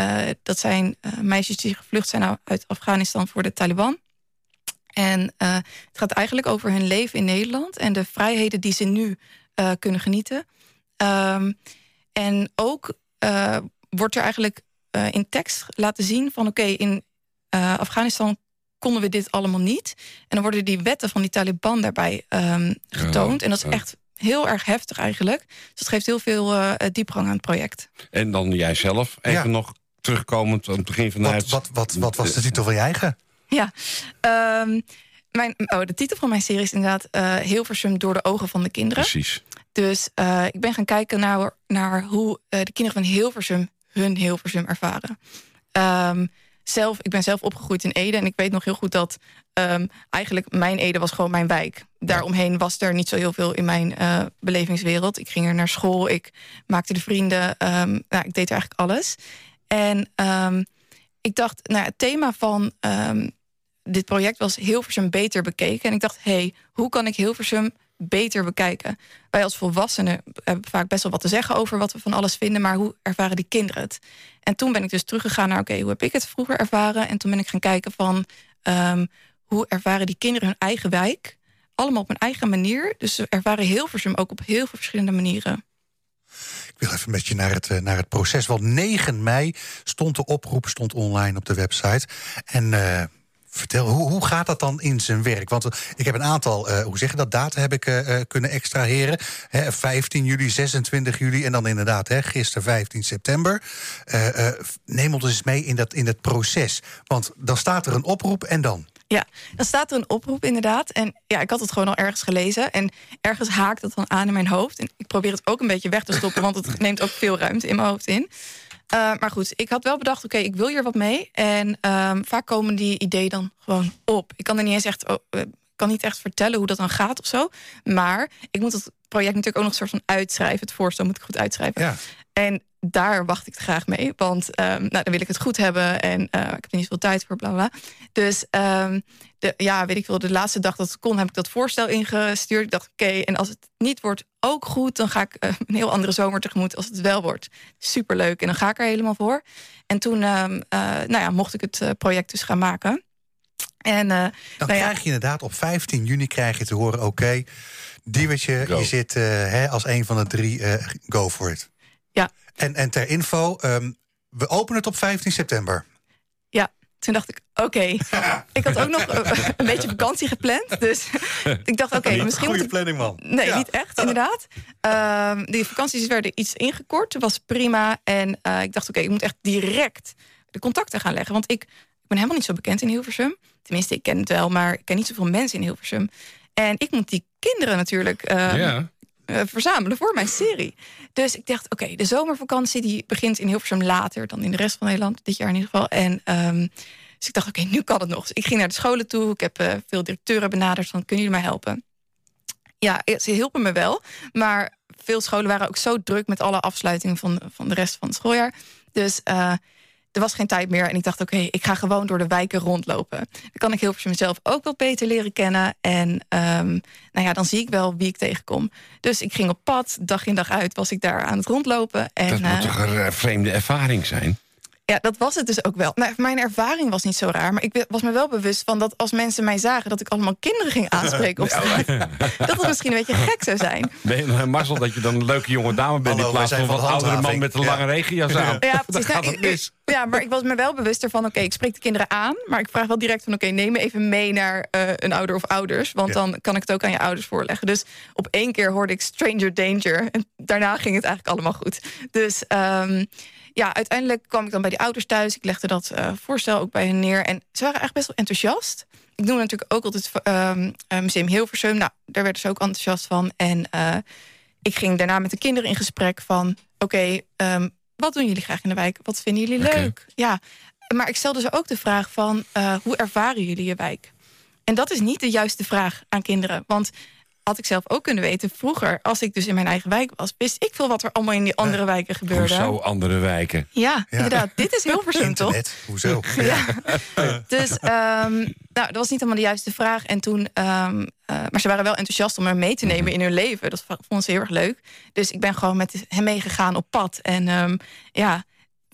dat zijn meisjes die gevlucht zijn uit Afghanistan voor de Taliban. En uh, het gaat eigenlijk over hun leven in Nederland... en de vrijheden die ze nu uh, kunnen genieten. Um, en ook uh, wordt er eigenlijk uh, in tekst laten zien van... oké, okay, in Afghanistan konden we dit allemaal niet. En dan worden die wetten van die Taliban daarbij um, getoond. Ja, en dat is ja. echt heel erg heftig eigenlijk. Dus dat geeft heel veel diepgang aan het project. En dan jij zelf, even ja. nog terugkomend aan het begin van de wat, wat, wat, wat was de titel van je eigen? Ja, um, mijn, oh, de titel van mijn serie is inderdaad uh, Hilversum door de ogen van de kinderen. Precies. Dus uh, ik ben gaan kijken naar, naar hoe uh, de kinderen van Hilversum hun Hilversum ervaren. Um, zelf, ik ben zelf opgegroeid in Ede en ik weet nog heel goed dat um, eigenlijk mijn Ede was gewoon mijn wijk. Daaromheen was er niet zo heel veel in mijn uh, belevingswereld. Ik ging er naar school, ik maakte de vrienden, um, nou, ik deed eigenlijk alles. En ik dacht, nou, het thema van dit project was Hilversum beter bekeken. En ik dacht, hé, hey, hoe kan ik Hilversum beter bekijken? Wij als volwassenen hebben vaak best wel wat te zeggen over wat we van alles vinden, maar hoe ervaren die kinderen het? En toen ben ik dus teruggegaan naar, oké, hoe heb ik het vroeger ervaren? En toen ben ik gaan kijken van, um, hoe ervaren die kinderen hun eigen wijk? Allemaal op hun eigen manier. Dus ze ervaren Hilversum ook op heel veel verschillende manieren. Ik wil even met je naar het, naar het proces. Want 9 mei stond de oproep stond online op de website. En uh, Vertel, hoe, hoe gaat dat dan in zijn werk? Want ik heb een aantal, uh, hoe zeg je dat, data heb ik uh, kunnen extraheren. Hè, 15 juli, 26 juli en dan inderdaad hè, gisteren 15 september. Uh, neem ons eens mee in dat, in het proces. Want dan staat er een oproep en dan? Ja, dan staat er een oproep inderdaad. En ja, ik had het gewoon al ergens gelezen. En ergens haakt het dan aan in mijn hoofd. En ik probeer het ook een beetje weg te stoppen... want het neemt ook veel ruimte in mijn hoofd in. Maar goed, ik had wel bedacht, oké, ik wil hier wat mee. En ehm, vaak komen die ideeën dan gewoon op. Ik kan er niet eens echt, oh, kan niet echt vertellen hoe dat dan gaat of zo. Maar ik moet het project natuurlijk ook nog een soort van uitschrijven. Het voorstel moet ik goed uitschrijven. Ja. En daar wacht ik graag mee. Want um, nou, dan wil ik het goed hebben. En uh, ik heb er niet zoveel tijd voor, bla bla. Dus um, de, ja, weet ik wel, de laatste dag dat het kon, heb ik dat voorstel ingestuurd. Ik dacht, oké, en als het niet wordt ook goed, dan ga ik uh, een heel andere zomer tegemoet als het wel wordt. Superleuk. En dan ga ik er helemaal voor. En toen um, uh, nou ja, mocht ik het project dus gaan maken. En, dan nou krijg je inderdaad op 15 juni krijg je te horen: oké, okay, je zit hè, als een van de drie, go for it. Ja. En, en ter info, um, we openen het op 15 september. Ja, toen dacht ik, oké. [LAUGHS] ik had ook nog een beetje vakantie gepland. Dus [LAUGHS] ik dacht, oké, okay, misschien... Goede planning, man. Nee, niet echt, inderdaad. Um, die vakanties werden iets ingekort. Dat was prima. En uh, ik dacht, oké, okay, ik moet echt direct de contacten gaan leggen. Want ik, ik ben helemaal niet zo bekend in Hilversum. Tenminste, ik ken het wel, maar ik ken niet zoveel mensen in Hilversum. En ik moet die kinderen natuurlijk uh, ja. Uh, verzamelen voor mijn serie. Dus ik dacht, oké, de zomervakantie die begint in Hilversum later dan in de rest van Nederland, dit jaar in ieder geval. En um, dus ik dacht, oké, nu kan het nog. Dus ik ging naar de scholen toe. Ik heb uh, veel directeuren benaderd van, kunnen jullie mij helpen? Ja, ze hielpen me wel. Maar veel scholen waren ook zo druk met alle afsluitingen van, van de rest van het schooljaar. Dus uh, er was geen tijd meer. En ik dacht, oké, ik ga gewoon door de wijken rondlopen. Dan kan ik Hilversum mezelf ook wel beter leren kennen. En um, nou ja, dan zie ik wel wie ik tegenkom. Dus ik ging op pad, dag in dag uit was ik daar aan het rondlopen. En, dat moet uh, toch een vreemde ervaring zijn? Ja, dat was het dus ook wel. Nou, mijn ervaring was niet zo raar. Maar ik was me wel bewust van dat als mensen mij zagen... dat ik allemaal kinderen ging [LAUGHS] aanspreken op straat... [LAUGHS] dat het misschien een beetje gek zou zijn. Ben je een mazzel dat je dan een leuke jonge dame bent... in plaats van een wat oudere man met een lange regenjas aan? Ja, precies. Nou, gaat mis. Ja, maar ik was me wel bewust ervan... oké, ik spreek de kinderen aan... maar ik vraag wel direct van... oké, neem me even mee naar uh, een ouder of ouders... want dan kan ik het ook aan je ouders voorleggen. Dus op één keer hoorde ik Stranger Danger... en daarna ging het eigenlijk allemaal goed. Dus... Um, ja, uiteindelijk kwam ik dan bij die ouders thuis. Ik legde dat uh, voorstel ook bij hen neer. En ze waren echt best wel enthousiast. Ik doe natuurlijk ook altijd um, Museum Hilversum. Nou, daar werden ze ook enthousiast van. En uh, ik ging daarna met de kinderen in gesprek van... oké, okay, um, wat doen jullie graag in de wijk? Wat vinden jullie okay. leuk? Ja, maar ik stelde ze ook de vraag van... Uh, hoe ervaren jullie je wijk? En dat is niet de juiste vraag aan kinderen. Want had ik zelf ook kunnen weten. Vroeger, als ik dus in mijn eigen wijk was... wist ik veel wat er allemaal in die andere wijken gebeurde. Hoezo andere wijken? Ja, inderdaad. Dit is heel verzend, toch? Hoezo? Ja. [LAUGHS] Dus um, nou, dat was niet helemaal de juiste vraag. En toen, um, uh, maar ze waren wel enthousiast om me mee te nemen in hun leven. Dat vonden ze heel erg leuk. Dus ik ben gewoon met hem meegegaan op pad. En um, ja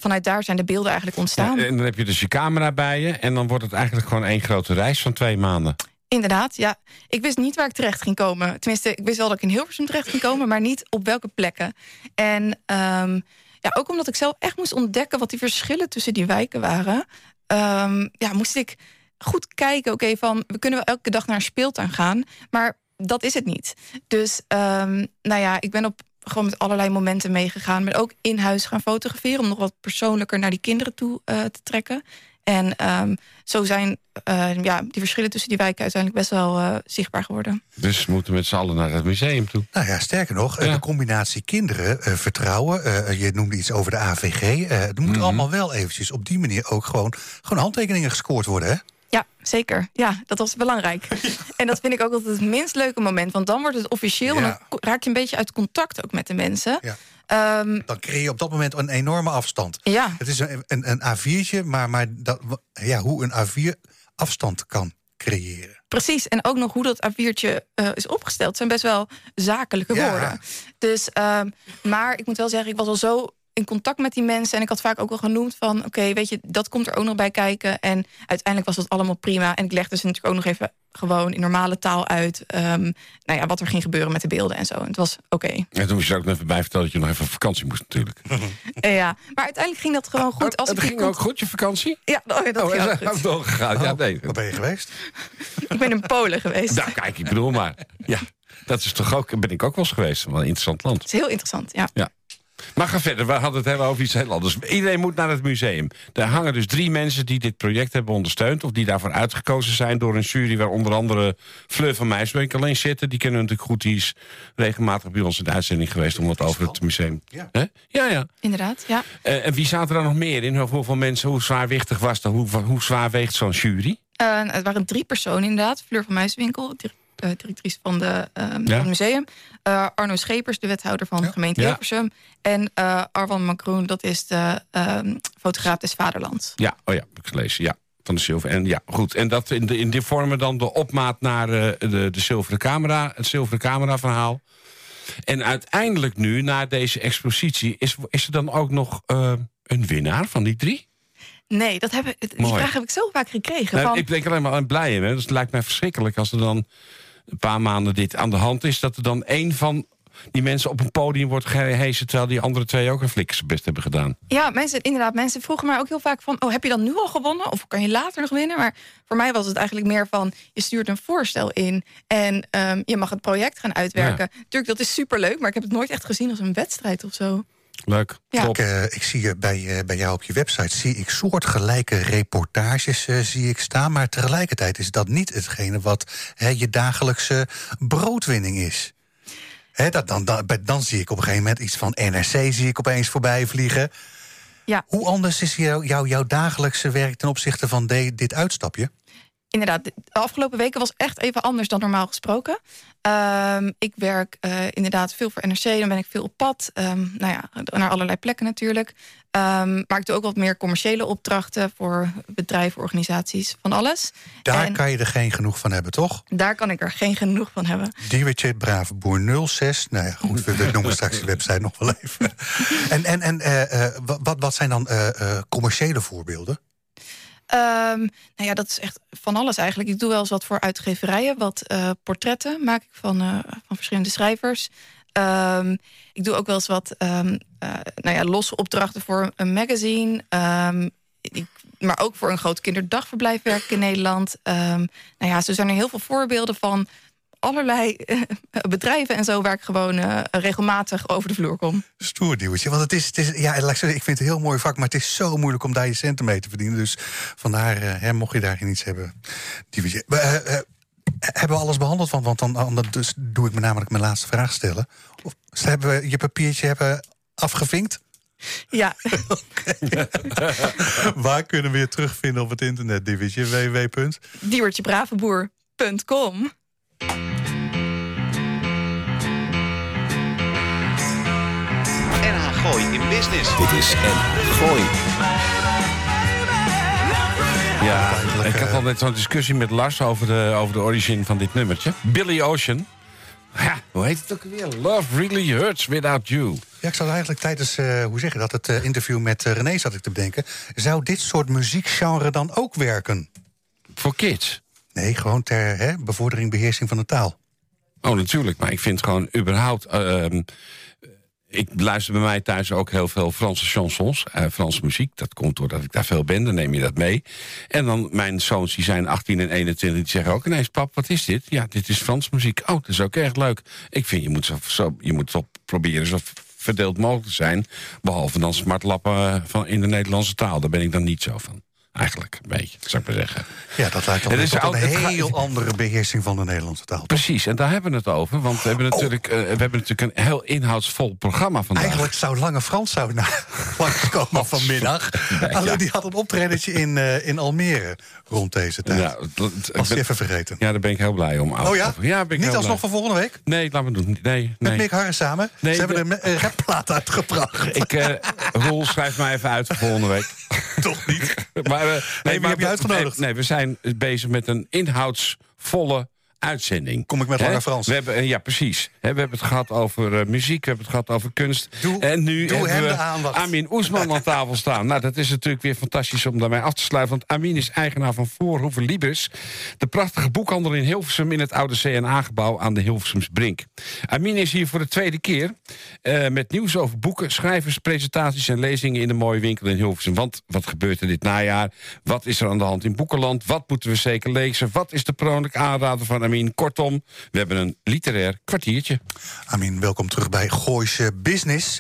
vanuit daar zijn de beelden eigenlijk ontstaan. Ja, en dan heb je dus je camera bij je... en dan wordt het eigenlijk gewoon één grote reis van twee maanden. Inderdaad, ja. Ik wist niet waar ik terecht ging komen. Tenminste, ik wist wel dat ik in Hilversum terecht ging komen... maar niet op welke plekken. En um, ja, ook omdat ik zelf echt moest ontdekken... wat die verschillen tussen die wijken waren... Um, ja, moest ik goed kijken, oké, van... we kunnen wel elke dag naar een speeltuin gaan... maar dat is het niet. Dus um, nou ja, ik ben op gewoon met allerlei momenten meegegaan. Maar ook in huis gaan fotograferen... om nog wat persoonlijker naar die kinderen toe uh, te trekken. En um, zo zijn uh, ja, die verschillen tussen die wijken uiteindelijk best wel uh, zichtbaar geworden. Dus we moeten met z'n allen naar het museum toe. Nou ja, sterker nog, ja. de combinatie kinderen, uh, vertrouwen... je noemde iets over de AVG. er moeten mm -hmm. allemaal wel eventjes op die manier ook gewoon, gewoon handtekeningen gescoord worden, hè? Ja, zeker. Ja, dat was belangrijk. [LAUGHS] En dat vind ik ook altijd het minst leuke moment. Want dan wordt het officieel ja. en dan raak je een beetje uit contact ook met de mensen. Ja. Um, dan creëer je op dat moment een enorme afstand. Ja. Het is een, een, een A4'tje, maar, maar dat, ja, hoe een A4 afstand kan creëren. Precies, en ook nog hoe dat A4'tje uh, is opgesteld... zijn best wel zakelijke ja. woorden. Dus, um, maar ik moet wel zeggen, ik was al zo in contact met die mensen. En ik had vaak ook al genoemd van... oké, okay, weet je, dat komt er ook nog bij kijken. En uiteindelijk was dat allemaal prima. En ik legde ze natuurlijk ook nog even gewoon in normale taal uit... Um, nou ja, wat er ging gebeuren met de beelden en zo. En het was oké. Okay. En toen moest je ook nog even bij vertellen... dat je nog even op vakantie moest natuurlijk. [LAUGHS] ja, maar uiteindelijk ging dat gewoon goed. Als het ging ook goed, je vakantie? Ja, oh, ja dat oh, ging ook goed. Gegaan. Ja, nee. Waar ben je geweest? [LAUGHS] ik ben in Polen geweest. Nou, kijk, ik bedoel maar. [LAUGHS] Ja, dat is toch ook... ben ik ook wel eens geweest. Wel een interessant land. Het is heel interessant, ja. ja. Maar ga verder, we hadden het hebben over iets heel anders. Iedereen moet naar het museum. Daar hangen dus drie mensen die dit project hebben ondersteund... of die daarvoor uitgekozen zijn door een jury... waar onder andere Fleur van Meijsbeek alleen zitten. Die kennen natuurlijk goed, die is regelmatig bij ons in de uitzending geweest... om wat over het museum... Ja, ja. ja. Inderdaad, ja. Uh, en wie zaten er nog meer in? Hoeveel mensen, hoe zwaarwichtig was dat? Hoe, hoe zwaar weegt zo'n jury? Uh, het waren drie personen inderdaad. Fleur van Muiswinkel, directrice van, de, uh, van het museum. Uh, Arno Schepers, de wethouder van de gemeente Hilversum. En Arwan Macroen, dat is de ehm, fotograaf des Vaderlands. Ja, oh ja, heb ik gelezen, ja. Van de zilver. En ja, goed. En dat in, de, in die vormen dan de opmaat naar de, de zilveren camera, het zilveren camera verhaal. En uiteindelijk nu, na deze expositie, is, is er dan ook nog een winnaar van die drie? Nee, dat heb ik, die vraag heb ik zo vaak gekregen. Nou, van... Ik denk alleen maar aan blij in. Dus het lijkt mij verschrikkelijk als er dan een paar maanden dit aan de hand is... dat er dan één van die mensen op een podium wordt gehezen... terwijl die andere twee ook een flikkers best hebben gedaan. Ja, mensen, inderdaad. Mensen vroegen mij ook heel vaak van... oh, heb je dan nu al gewonnen? Of kan je later nog winnen? Maar voor mij was het eigenlijk meer van... je stuurt een voorstel in en um, je mag het project gaan uitwerken. Ja. Tuurlijk, dat is superleuk, maar ik heb het nooit echt gezien als een wedstrijd of zo. Leuk. Ja. Ik, uh, ik zie bij, uh, bij jou op je website zie ik soortgelijke reportages uh, zie ik staan, maar tegelijkertijd is dat niet hetgene wat je dagelijkse broodwinning is. dat, dan, dan, dan zie ik op een gegeven moment iets van NRC zie ik opeens voorbij vliegen. Ja. Hoe anders is jou, jou, jouw dagelijkse werk ten opzichte van de, dit uitstapje? Inderdaad, de afgelopen weken was echt even anders dan normaal gesproken. Um, ik werk uh, inderdaad veel voor NRC, dan ben ik veel op pad. Um, nou ja, naar allerlei plekken natuurlijk. Um, maar ik doe ook wat meer commerciële opdrachten voor bedrijven, organisaties, van alles. Daar en kan je er geen genoeg van hebben, toch? Daar kan ik er geen genoeg van hebben. Diewertje Bravenboer 06. Nou ja, goed, we noemen straks de website nog wel even. [LAUGHS] en en, en uh, uh, wat, wat zijn dan commerciële voorbeelden? Um, nou ja, dat is echt van alles eigenlijk. Ik doe wel eens wat voor uitgeverijen. Wat uh, portretten maak ik van, uh, van verschillende schrijvers. Um, ik doe ook wel eens wat um, uh, nou ja, losse opdrachten voor een magazine. Ik, maar ook voor een groot kinderdagverblijf werk ik in Nederland. nou ja, zo zijn er heel veel voorbeelden van allerlei eh, bedrijven en zo... waar ik gewoon uh, regelmatig over de vloer kom. Stoer, Diewertje. Want het is, het is ja, ik vind het een heel mooi vak... maar het is zo moeilijk om daar je centen mee te verdienen. Dus vandaar, uh, hè, mocht je daarin iets hebben... Diewertje. hebben we alles behandeld? Want, want dan, dan dus doe ik me namelijk mijn laatste vraag stellen. Of hebben we je papiertje hebben afgevinkt? Ja. [LAUGHS] Waar kunnen we je terugvinden op het internet, Diewertje? www. Diewertjebravenboer.com NH Gooi in Business. Dit is NH Gooi. Ja, ik had al net zo'n discussie met Lars over de, over de origine van dit nummertje. Billy Ocean. Ja, hoe heet het ook weer? Love really hurts without you. Ja, ik zat eigenlijk tijdens, uh, hoe zeg je dat, het uh, interview met uh, René zat ik te bedenken. Zou dit soort muziekgenre dan ook werken? Voor kids? Nee, gewoon ter hè, bevordering, beheersing van de taal. Oh, natuurlijk. Maar ik vind gewoon überhaupt... Uh, ik luister bij mij thuis ook heel veel Franse chansons, uh, Franse muziek. Dat komt doordat ik daar veel ben, dan neem je dat mee. En dan mijn zoons, die zijn 18 en 21, die zeggen ook ineens... pap, wat is dit? Ja, dit is Frans muziek. Oh, dat is ook echt leuk. Ik vind, je moet, zo, je moet proberen zo verdeeld mogelijk zijn. Behalve dan smartlappen van in de Nederlandse taal. Daar ben ik dan niet zo van. Eigenlijk, een beetje, zou ik maar zeggen. Ja, dat lijkt dan is een heel andere beheersing van de Nederlandse taal. Precies, en daar hebben we het over. Want we hebben oh. natuurlijk, uh, we hebben natuurlijk een heel inhoudsvol programma vandaag. Eigenlijk zou Lange Frans zou naar [LAUGHS] langskomen vanmiddag. [LAUGHS] Alleen die had een optredentje in, uh, in Almere rond deze tijd. Ja, dat, Was ben, even vergeten. Ja, daar ben ik heel blij om. Oh ja? ja ben ik Niet alsnog van volgende week? Nee, laat me doen. Nee, nee. Met Mick Harris samen? Nee, Ze hebben de uh, rapplaat uitgebracht. Ik, uh, Roel, schrijf mij even uit voor volgende week. [LAUGHS] Toch niet? maar maar, uh, nee, heb je uitgenodigd? Nee, we zijn bezig met een inhoudsvolle uitzending. Kom ik met Lange Frans? We hebben, ja, precies. we hebben het gehad over uh, muziek, we hebben het gehad over kunst. Doe, en nu doe hebben we aandacht. Amin Oesman aan tafel staan. Nou, dat is natuurlijk weer fantastisch om daarmee af te sluiten. Want Amin is eigenaar van Voorhoeven Libris. De prachtige boekhandel in Hilversum in het oude CNA-gebouw aan de Hilversums Brink. Amin is hier voor de tweede keer uh, met nieuws over boeken, schrijvers, presentaties en lezingen in de mooie winkel in Hilversum. Want wat gebeurt er dit najaar? Wat is er aan de hand in Boekenland? Wat moeten we zeker lezen? Wat is de persoonlijke aanrader van Amin? Kortom, we hebben een literair kwartiertje. Amin, welkom terug bij Gooise Business.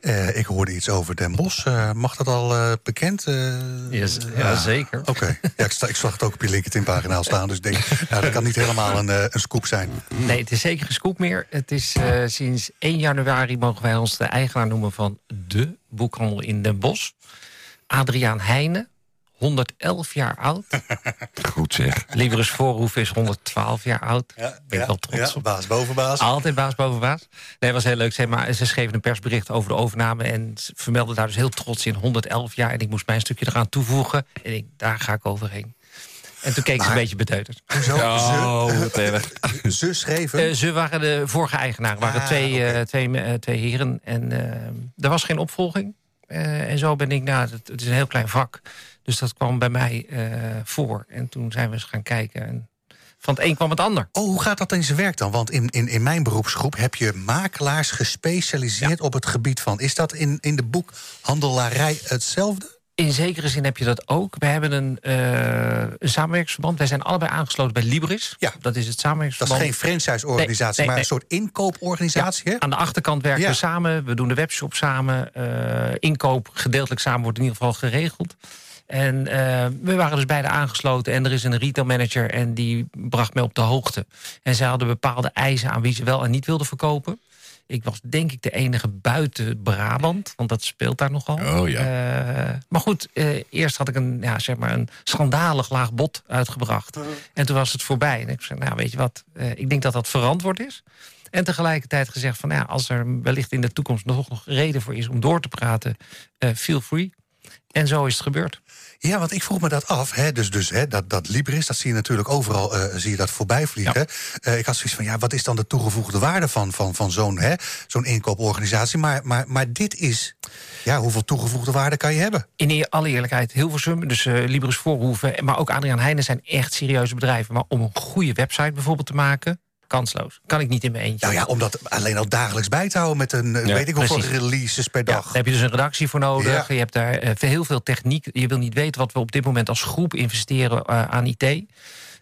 Uh, ik hoorde iets over Den Bosch. Uh, mag dat al uh, bekend? Yes, ja, zeker. Oké. Okay. Ja, ik, ik, zag het ook op je LinkedIn-pagina staan. Dus ik denk, nou, dat kan niet helemaal een, een scoop zijn. Nee, het is zeker geen scoop meer. Het is sinds 1 januari mogen wij ons de eigenaar noemen van de boekhandel in Den Bosch. Adriaan Heijnen, 111 jaar oud. [LAUGHS] Goed zeg. Liberus Voorhoef is 112 jaar oud. Ja, ben ik wel trots ja, op. Baas boven baas. Altijd baas boven baas. Nee, was heel leuk. Ze, maar, ze schreven een persbericht over de overname... en ze vermelden daar dus heel trots in 111 jaar. En ik moest mijn stukje eraan toevoegen. En ik, daar ga ik overheen. En toen keek ze een beetje beteuterd. Zo, oh, ze, [LAUGHS] ze schreven? Uh, ze waren de vorige eigenaar. waren ah, twee, uh, twee, uh, twee heren. En er was geen opvolging. en zo ben ik, nou, het, het, is een heel klein vak. Dus dat kwam bij mij uh, voor. En toen zijn we eens gaan kijken. En van het een kwam het ander. Oh, hoe gaat dat in zijn werk dan? Want in, in, in mijn beroepsgroep heb je makelaars gespecialiseerd op het gebied van. Is dat in, in de boekhandelarij hetzelfde? In zekere zin heb je dat ook. We hebben een, uh, een samenwerkingsverband. Wij zijn allebei aangesloten bij Libris. Ja. Dat is het samenwerkingsverband. Dat is geen franchise-organisatie, maar een soort inkooporganisatie. Ja, aan de achterkant werken we samen. We doen de webshop samen. Uh, inkoop gedeeltelijk samen wordt in ieder geval geregeld. En uh, we waren dus beide aangesloten. En er is een retailmanager en die bracht mij op de hoogte. En zij hadden bepaalde eisen aan wie ze wel en niet wilden verkopen. Ik was denk ik de enige buiten Brabant, want dat speelt daar nogal. Oh, ja. Uh, maar goed, uh, eerst had ik een, ja, zeg maar een schandalig laag bod uitgebracht. En toen was het voorbij. En ik zei, nou weet je wat, ik denk dat dat verantwoord is. En tegelijkertijd gezegd van, ja, als er wellicht in de toekomst nog, nog reden voor is om door te praten, feel free. En zo is het gebeurd. Ja, want ik vroeg me dat af. Hè, dus dus hè, dat, dat Libris, dat zie je natuurlijk overal uh, zie je dat voorbij vliegen. Uh, ik had zoiets van, ja, wat is dan de toegevoegde waarde van, van, van zo'n zo'n inkooporganisatie? Maar, maar, maar dit is, ja, hoeveel toegevoegde waarde kan je hebben? In alle eerlijkheid, Hilversum, dus uh, Libris Voorhoeven... maar ook Adriaan Heijnen zijn echt serieuze bedrijven. Maar om een goede website bijvoorbeeld te maken kansloos. Kan ik niet in mijn eentje. Nou ja, om dat alleen al dagelijks bij te houden met een weet ik hoeveel releases per dag. Ja, daar heb je dus een redactie voor nodig. Je hebt daar uh, heel veel techniek. Je wil niet weten wat we op dit moment als groep investeren uh, aan IT.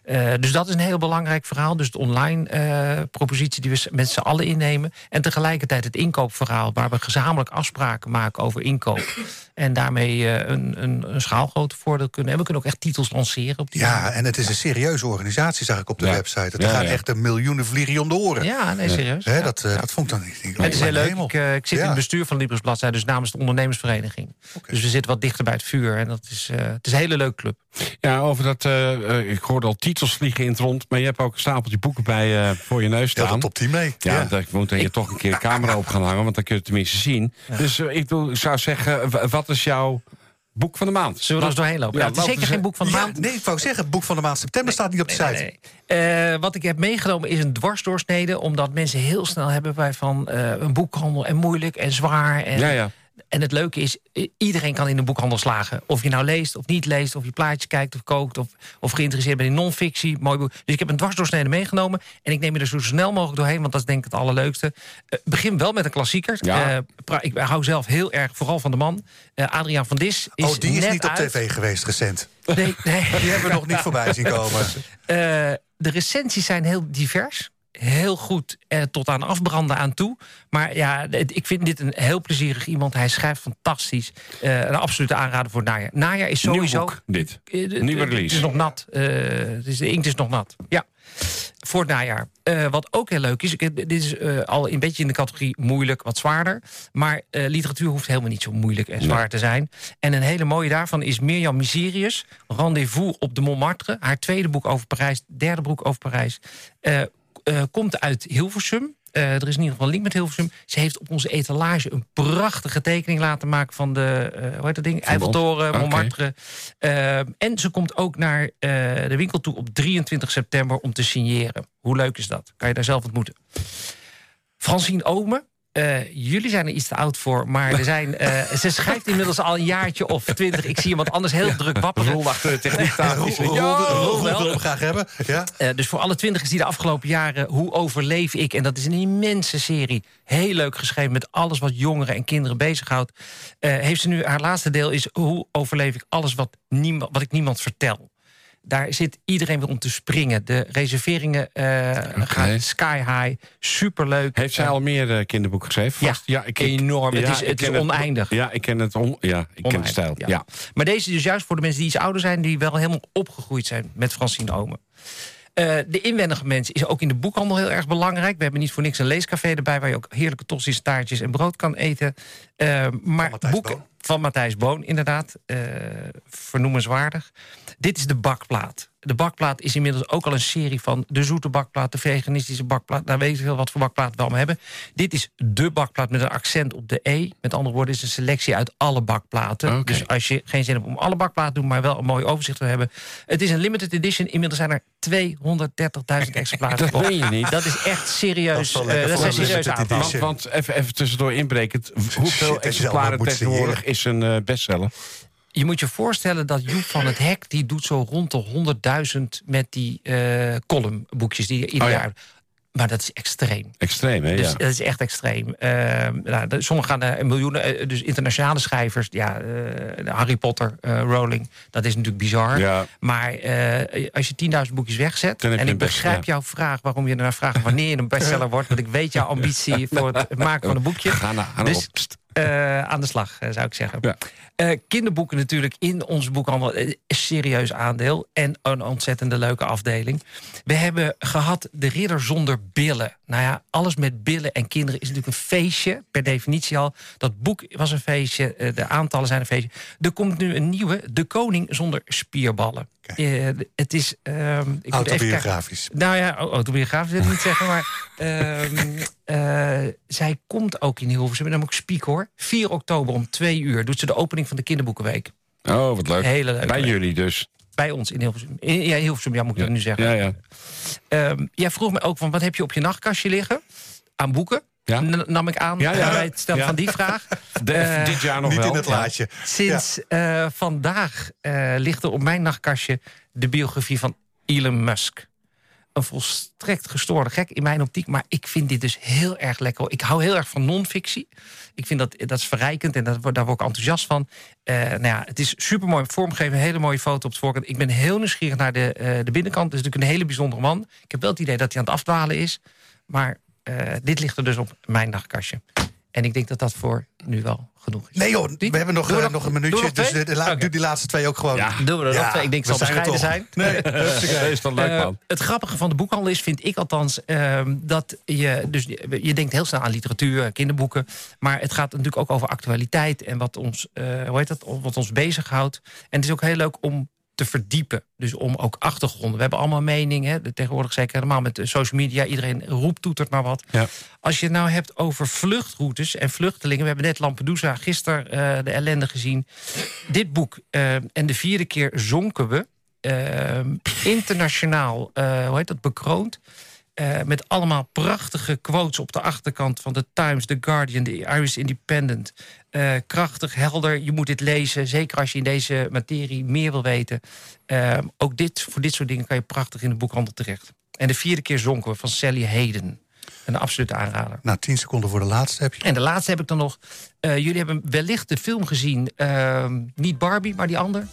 Uh, dus dat is een heel belangrijk verhaal. Dus de online uh, propositie die we met z'n allen innemen. En tegelijkertijd het inkoopverhaal... waar we gezamenlijk afspraken maken over inkoop. [CLEARS THROAT] En daarmee uh, een, een, een schaalgrootte voordeel kunnen. En we kunnen ook echt titels lanceren. Op die ja, manier. en het is een serieuze organisatie, zag ik op de ja. website. Er ja, gaan ja. echt een miljoenen vliegen om de oren. Ja, nee, serieus. He, dat, dat vond ik dan niet. Het is heel leuk. Ik, ik, zit in het bestuur van Libris Bladzij, dus namens de ondernemersvereniging. Okay. Dus we zitten wat dichter bij het vuur. En dat is, het is een hele leuke club. Ja, over dat, ik hoorde al titels vliegen in het rond. Maar je hebt ook een stapeltje boeken bij uh, voor je neus staan. Ja, dat top 10 mee. Ja, ja. daar moet je toch een keer de camera op gaan hangen. Want dan kun je het tenminste zien. Ja. Dus uh, ik, zou zeggen, wat is jouw boek van de maand? Zullen we er eens doorheen lopen? Ja, het is zeker geen boek van de maand. Nee, ik wou zeggen, het boek van de maand september staat niet op de site. Nee, nee. Uh, wat ik heb meegenomen is een dwarsdoorsnede. Omdat mensen heel snel hebben bij van een boekhandel en moeilijk en zwaar. En, ja, ja. En het leuke is, iedereen kan in een boekhandel slagen. Of je nou leest of niet leest, of je plaatjes kijkt of kookt... of, of geïnteresseerd bent in non-fictie, mooi boek. Dus ik heb een dwarsdoorsnede meegenomen... en ik neem je er zo snel mogelijk doorheen, want dat is denk ik het allerleukste. Uh, begin wel met een klassieker. Ja. Uh, ik hou zelf heel erg, vooral van de man. Uh, Adriaan van Dis is Oh, die is net niet op uit. tv geweest recent. Nee, nee. Die hebben we nog niet voorbij zien [LAUGHS] komen. de recensies zijn heel divers heel goed eh, tot aan afbranden aan toe. Maar ja, ik vind dit een heel plezierig iemand. Hij schrijft fantastisch. Uh, een absolute aanrader voor het najaar. Najaar is sowieso... Nieuw boek, dit. Uh, Nieuwe release. Het is nog nat. Uh, dus de inkt is nog nat. Ja. Voor het najaar. Wat ook heel leuk is, dit is al een beetje in de categorie moeilijk, wat zwaarder. Maar literatuur hoeft helemaal niet zo moeilijk en zwaar nee. te zijn. En een hele mooie daarvan is Mirjam Miserius, Rendezvous op de Montmartre. Haar tweede boek over Parijs, derde boek over Parijs. Uh, komt uit Hilversum. Uh, er is in ieder geval een link met Hilversum. Ze heeft op onze etalage een prachtige tekening laten maken... van de, uh, hoe heet dat ding? Eiffeltoren, Montmartre. Okay. Uh, en ze komt ook naar de winkel toe op 23 september om te signeren. Hoe leuk is dat? Kan je daar zelf ontmoeten. Francine Omen, uh, jullie zijn er iets te oud voor, maar er zijn, uh, ze schrijft inmiddels al een jaartje of twintig. Ik zie iemand anders heel druk wapperen. Rol achter de techniektafel. Rol willen we graag hebben. Ja. Uh, dus voor alle twintigers die de afgelopen jaren... Hoe overleef ik? En dat is een immense serie. Heel leuk geschreven met alles wat jongeren en kinderen bezighoudt. heeft ze nu, haar laatste deel is... Hoe overleef ik alles wat, niemand, wat ik niemand vertel? Daar zit iedereen weer om te springen. De reserveringen uh, gaan sky high. Superleuk. Heeft zij al meer kinderboeken geschreven? Ja, ja ik, enorm. het is, het is oneindig. ja, ik ken het on, ja, ik ken de stijl. Ja. Maar deze is dus juist voor de mensen die iets ouder zijn... die wel helemaal opgegroeid zijn met Francine Omen. Uh, de inwendige mens is ook in de boekhandel heel erg belangrijk. We hebben niet voor niks een leescafé erbij... waar je ook heerlijke tossies, taartjes en brood kan eten. Uh, maar boeken van Matthijs Boon, inderdaad. Uh, vernoemenswaardig. Dit is de bakplaat. De bakplaat is inmiddels ook al een serie van de zoete bakplaat... de veganistische bakplaat. Daar weet ik veel wat voor bakplaat we allemaal hebben. Dit is de bakplaat met een accent op de E. Met andere woorden, is een selectie uit alle bakplaten. Dus als je geen zin hebt om alle bakplaten te doen... maar wel een mooi overzicht te hebben. Het is een limited edition. Inmiddels zijn er 230.000 [LAUGHS] exemplaren. dat weet je niet. Dat is echt serieus. Dat, uh, dat zijn aantallen. Want, want even, even tussendoor inbreken. Hoeveel exemplaren tegenwoordig is een uh, bestseller? Je moet je voorstellen dat Joep van het Hek... die doet zo rond de 100.000 met die uh, columnboekjes die ieder oh, ja. jaar... Maar dat is extreem. Extreem, hè? Dus ja. dat is echt extreem. Uh, nou, sommigen gaan naar miljoenen, dus internationale schrijvers. Ja, uh, Harry Potter, Rowling, dat is natuurlijk bizar. Ja. Maar als je 10.000 boekjes wegzet... en ik begrijp best, jouw vraag, waarom je naar vraagt... wanneer je een bestseller wordt... want ik weet jouw ambitie [LAUGHS] voor het maken van een boekje. Ga naar, ga dus, aan de slag, zou ik zeggen. Ja. Uh, kinderboeken natuurlijk in ons boekhandel een serieus aandeel. En een ontzettende leuke afdeling. We hebben gehad De Ridder zonder billen. Nou ja, alles met billen en kinderen is natuurlijk een feestje. Per definitie al. Dat boek was een feestje. De aantallen zijn een feestje. Er komt nu een nieuwe. De Koning zonder spierballen. Uh, het is... ik autobiografisch. Nou ja, autobiografisch wil ik niet zeggen. Maar uh, zij komt ook in Hilversum. Namelijk Spiek hoor. 4 oktober om 2 uur doet ze de opening van de Kinderboekenweek. Oh, wat leuk. Hele. Bij jullie dus. Bij ons in Hilversum. In, ja, Hilversum, ja, moet ik ja. dat nu zeggen. Ja, ja. Um, jij vroeg me ook van, wat heb je op je nachtkastje liggen? Aan boeken? Ja. nam ik aan ja, ja. bij het stellen van die vraag. [LAUGHS] De, uh, dit jaar nog niet wel. in het laadje. Sinds uh, vandaag uh, ligt er op mijn nachtkastje... de biografie van Elon Musk een volstrekt gestoorde gek in mijn optiek. Maar ik vind dit dus heel erg lekker. Ik hou heel erg van non-fictie. Ik vind dat, dat is verrijkend en dat, daar word ik enthousiast van. Uh, nou ja, het is super mooi vormgegeven. Een hele mooie foto op het voorkant. Ik ben heel nieuwsgierig naar de, uh, de binnenkant. Het is natuurlijk een hele bijzondere man. Ik heb wel het idee dat hij aan het afdwalen is. Maar dit ligt er dus op mijn nachtkastje. En ik denk dat dat voor nu wel genoeg is. Nee joh, we hebben nog, uh, nog een minuutje. nog dus de, doe die laatste twee ook gewoon. Ja, doen we er nog twee. Ik denk zal zijn er bescheiden zijn. Nee, [LAUGHS] Dat is wel leuk, Eh, het grappige van de boekhandel is, vind ik althans, ehm, dat je, dus je denkt heel snel aan literatuur, kinderboeken, maar het gaat natuurlijk ook over actualiteit en wat ons, eh, hoe heet dat, wat ons bezighoudt. En het is ook heel leuk om te verdiepen. Dus om ook achtergronden. We hebben allemaal meningen. Tegenwoordig zeker helemaal met de social media. Iedereen roept, toetert maar wat. Ja. Als je het nou hebt over vluchtroutes en vluchtelingen. We hebben net Lampedusa gisteren uh, de ellende gezien. Dit boek. Uh, en de vierde keer zonken we. Uh, internationaal, hoe heet dat, bekroond. Uh, met allemaal prachtige quotes op de achterkant van de Times, The Guardian, de Irish Independent. Uh, krachtig, helder, je moet dit lezen. Zeker als je in deze materie meer wil weten. Uh, ook dit, voor dit soort dingen kan je prachtig in de boekhandel terecht. En de vierde keer zonken we van Sally Hayden. Een absolute aanrader. Nou, tien seconden voor de laatste heb je. En de laatste heb ik dan nog. Uh, jullie hebben wellicht de film gezien. ehm, niet Barbie, maar die ander.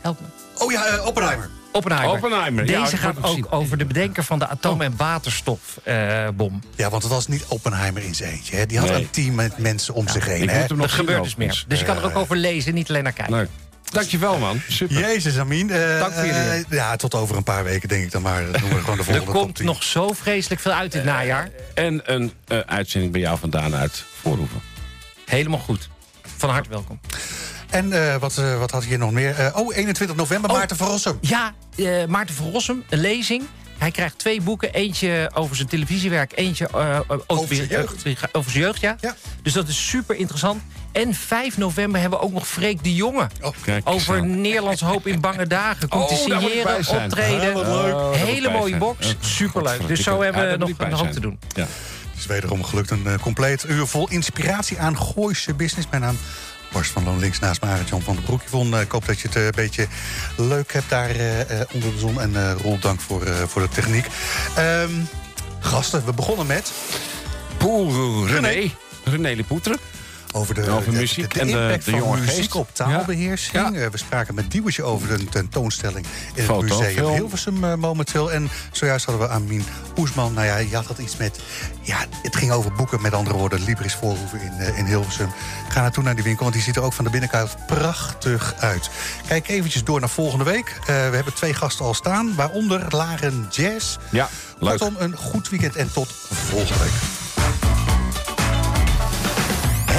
Help me. Oh ja, uh, Oppenheimer. Oppenheimer. Oppenheimer. Deze ja, gaat ook over de bedenker van de atoom- en waterstofbom. Ja, want het was niet Oppenheimer in zijn eentje. Hè. Die had Nee. een team met mensen om zich heen. Ik Hè. moet hem nog dat gebeurt dus overigens. meer. Dus je kan er ook over lezen, niet alleen naar kijken. Leuk. Dankjewel, man. Super. Jezus, Amin. Eh, Dank voor jullie. eh, ja, tot over een paar weken denk ik dan maar. Dat noemen we gewoon de [LAUGHS] Er volgende top komt 10. nog zo vreselijk veel uit dit najaar. En een eh, uitzending bij jou vandaan uit Voorhoeven. Helemaal goed. Van harte welkom. En eh, wat, eh, wat had je hier nog meer? Eh, oh, 21 november, Oh. Maarten van Rossum. Ja, eh, Maarten van Rossum, een lezing. Hij krijgt twee boeken. Eentje over zijn televisiewerk. Eentje eh, over, zijn jeugd. over zijn jeugd, ja. Ja. Dus dat is super interessant. En 5 november hebben we ook nog Freek de Jonge. Oh, Kijk, Over zo. Nederlands Hoop in Bange Dagen. Komt Oh, te bij signeren, optreden. Oh, Hele mooie zijn. box. Oh, Superleuk. Dus zo hebben Ja, we nog een hoop te doen. Ja. Het is wederom gelukt een compleet uur vol inspiratie aan Gooise business. Mijn naam Bars van Loon links naast me, Jan van der Broek. Yvonne, eh, ik hoop dat je het eh, een beetje leuk hebt daar eh, onder de zon. En Roel, dank voor, voor de techniek. Ehm, gasten, we begonnen met... Poel, René. René Lepoetre. Over de, over muziek en de, de, jonge muziek geest. op taalbeheersing. Ja. we spraken met Diewertje over de tentoonstelling in Foto, het museum film. Hilversum momenteel. En zojuist hadden we Amin Oesman. Nou ja, je had dat iets met... Ja, het ging over boeken, met andere woorden. Libris Voorhoeven in, in Hilversum. Ga naartoe naar die winkel, want die ziet er ook van de binnenkant prachtig uit. Kijk eventjes door naar volgende week. Uh, we hebben twee gasten al staan, waaronder Laren Jazz. Ja, leuk. Kortom, een goed weekend en tot volgende week.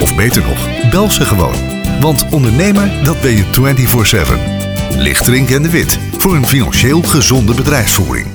Of beter nog, bel ze gewoon. Want ondernemer, dat ben je 24-7. Lichtering en de Wit, voor een financieel gezonde bedrijfsvoering.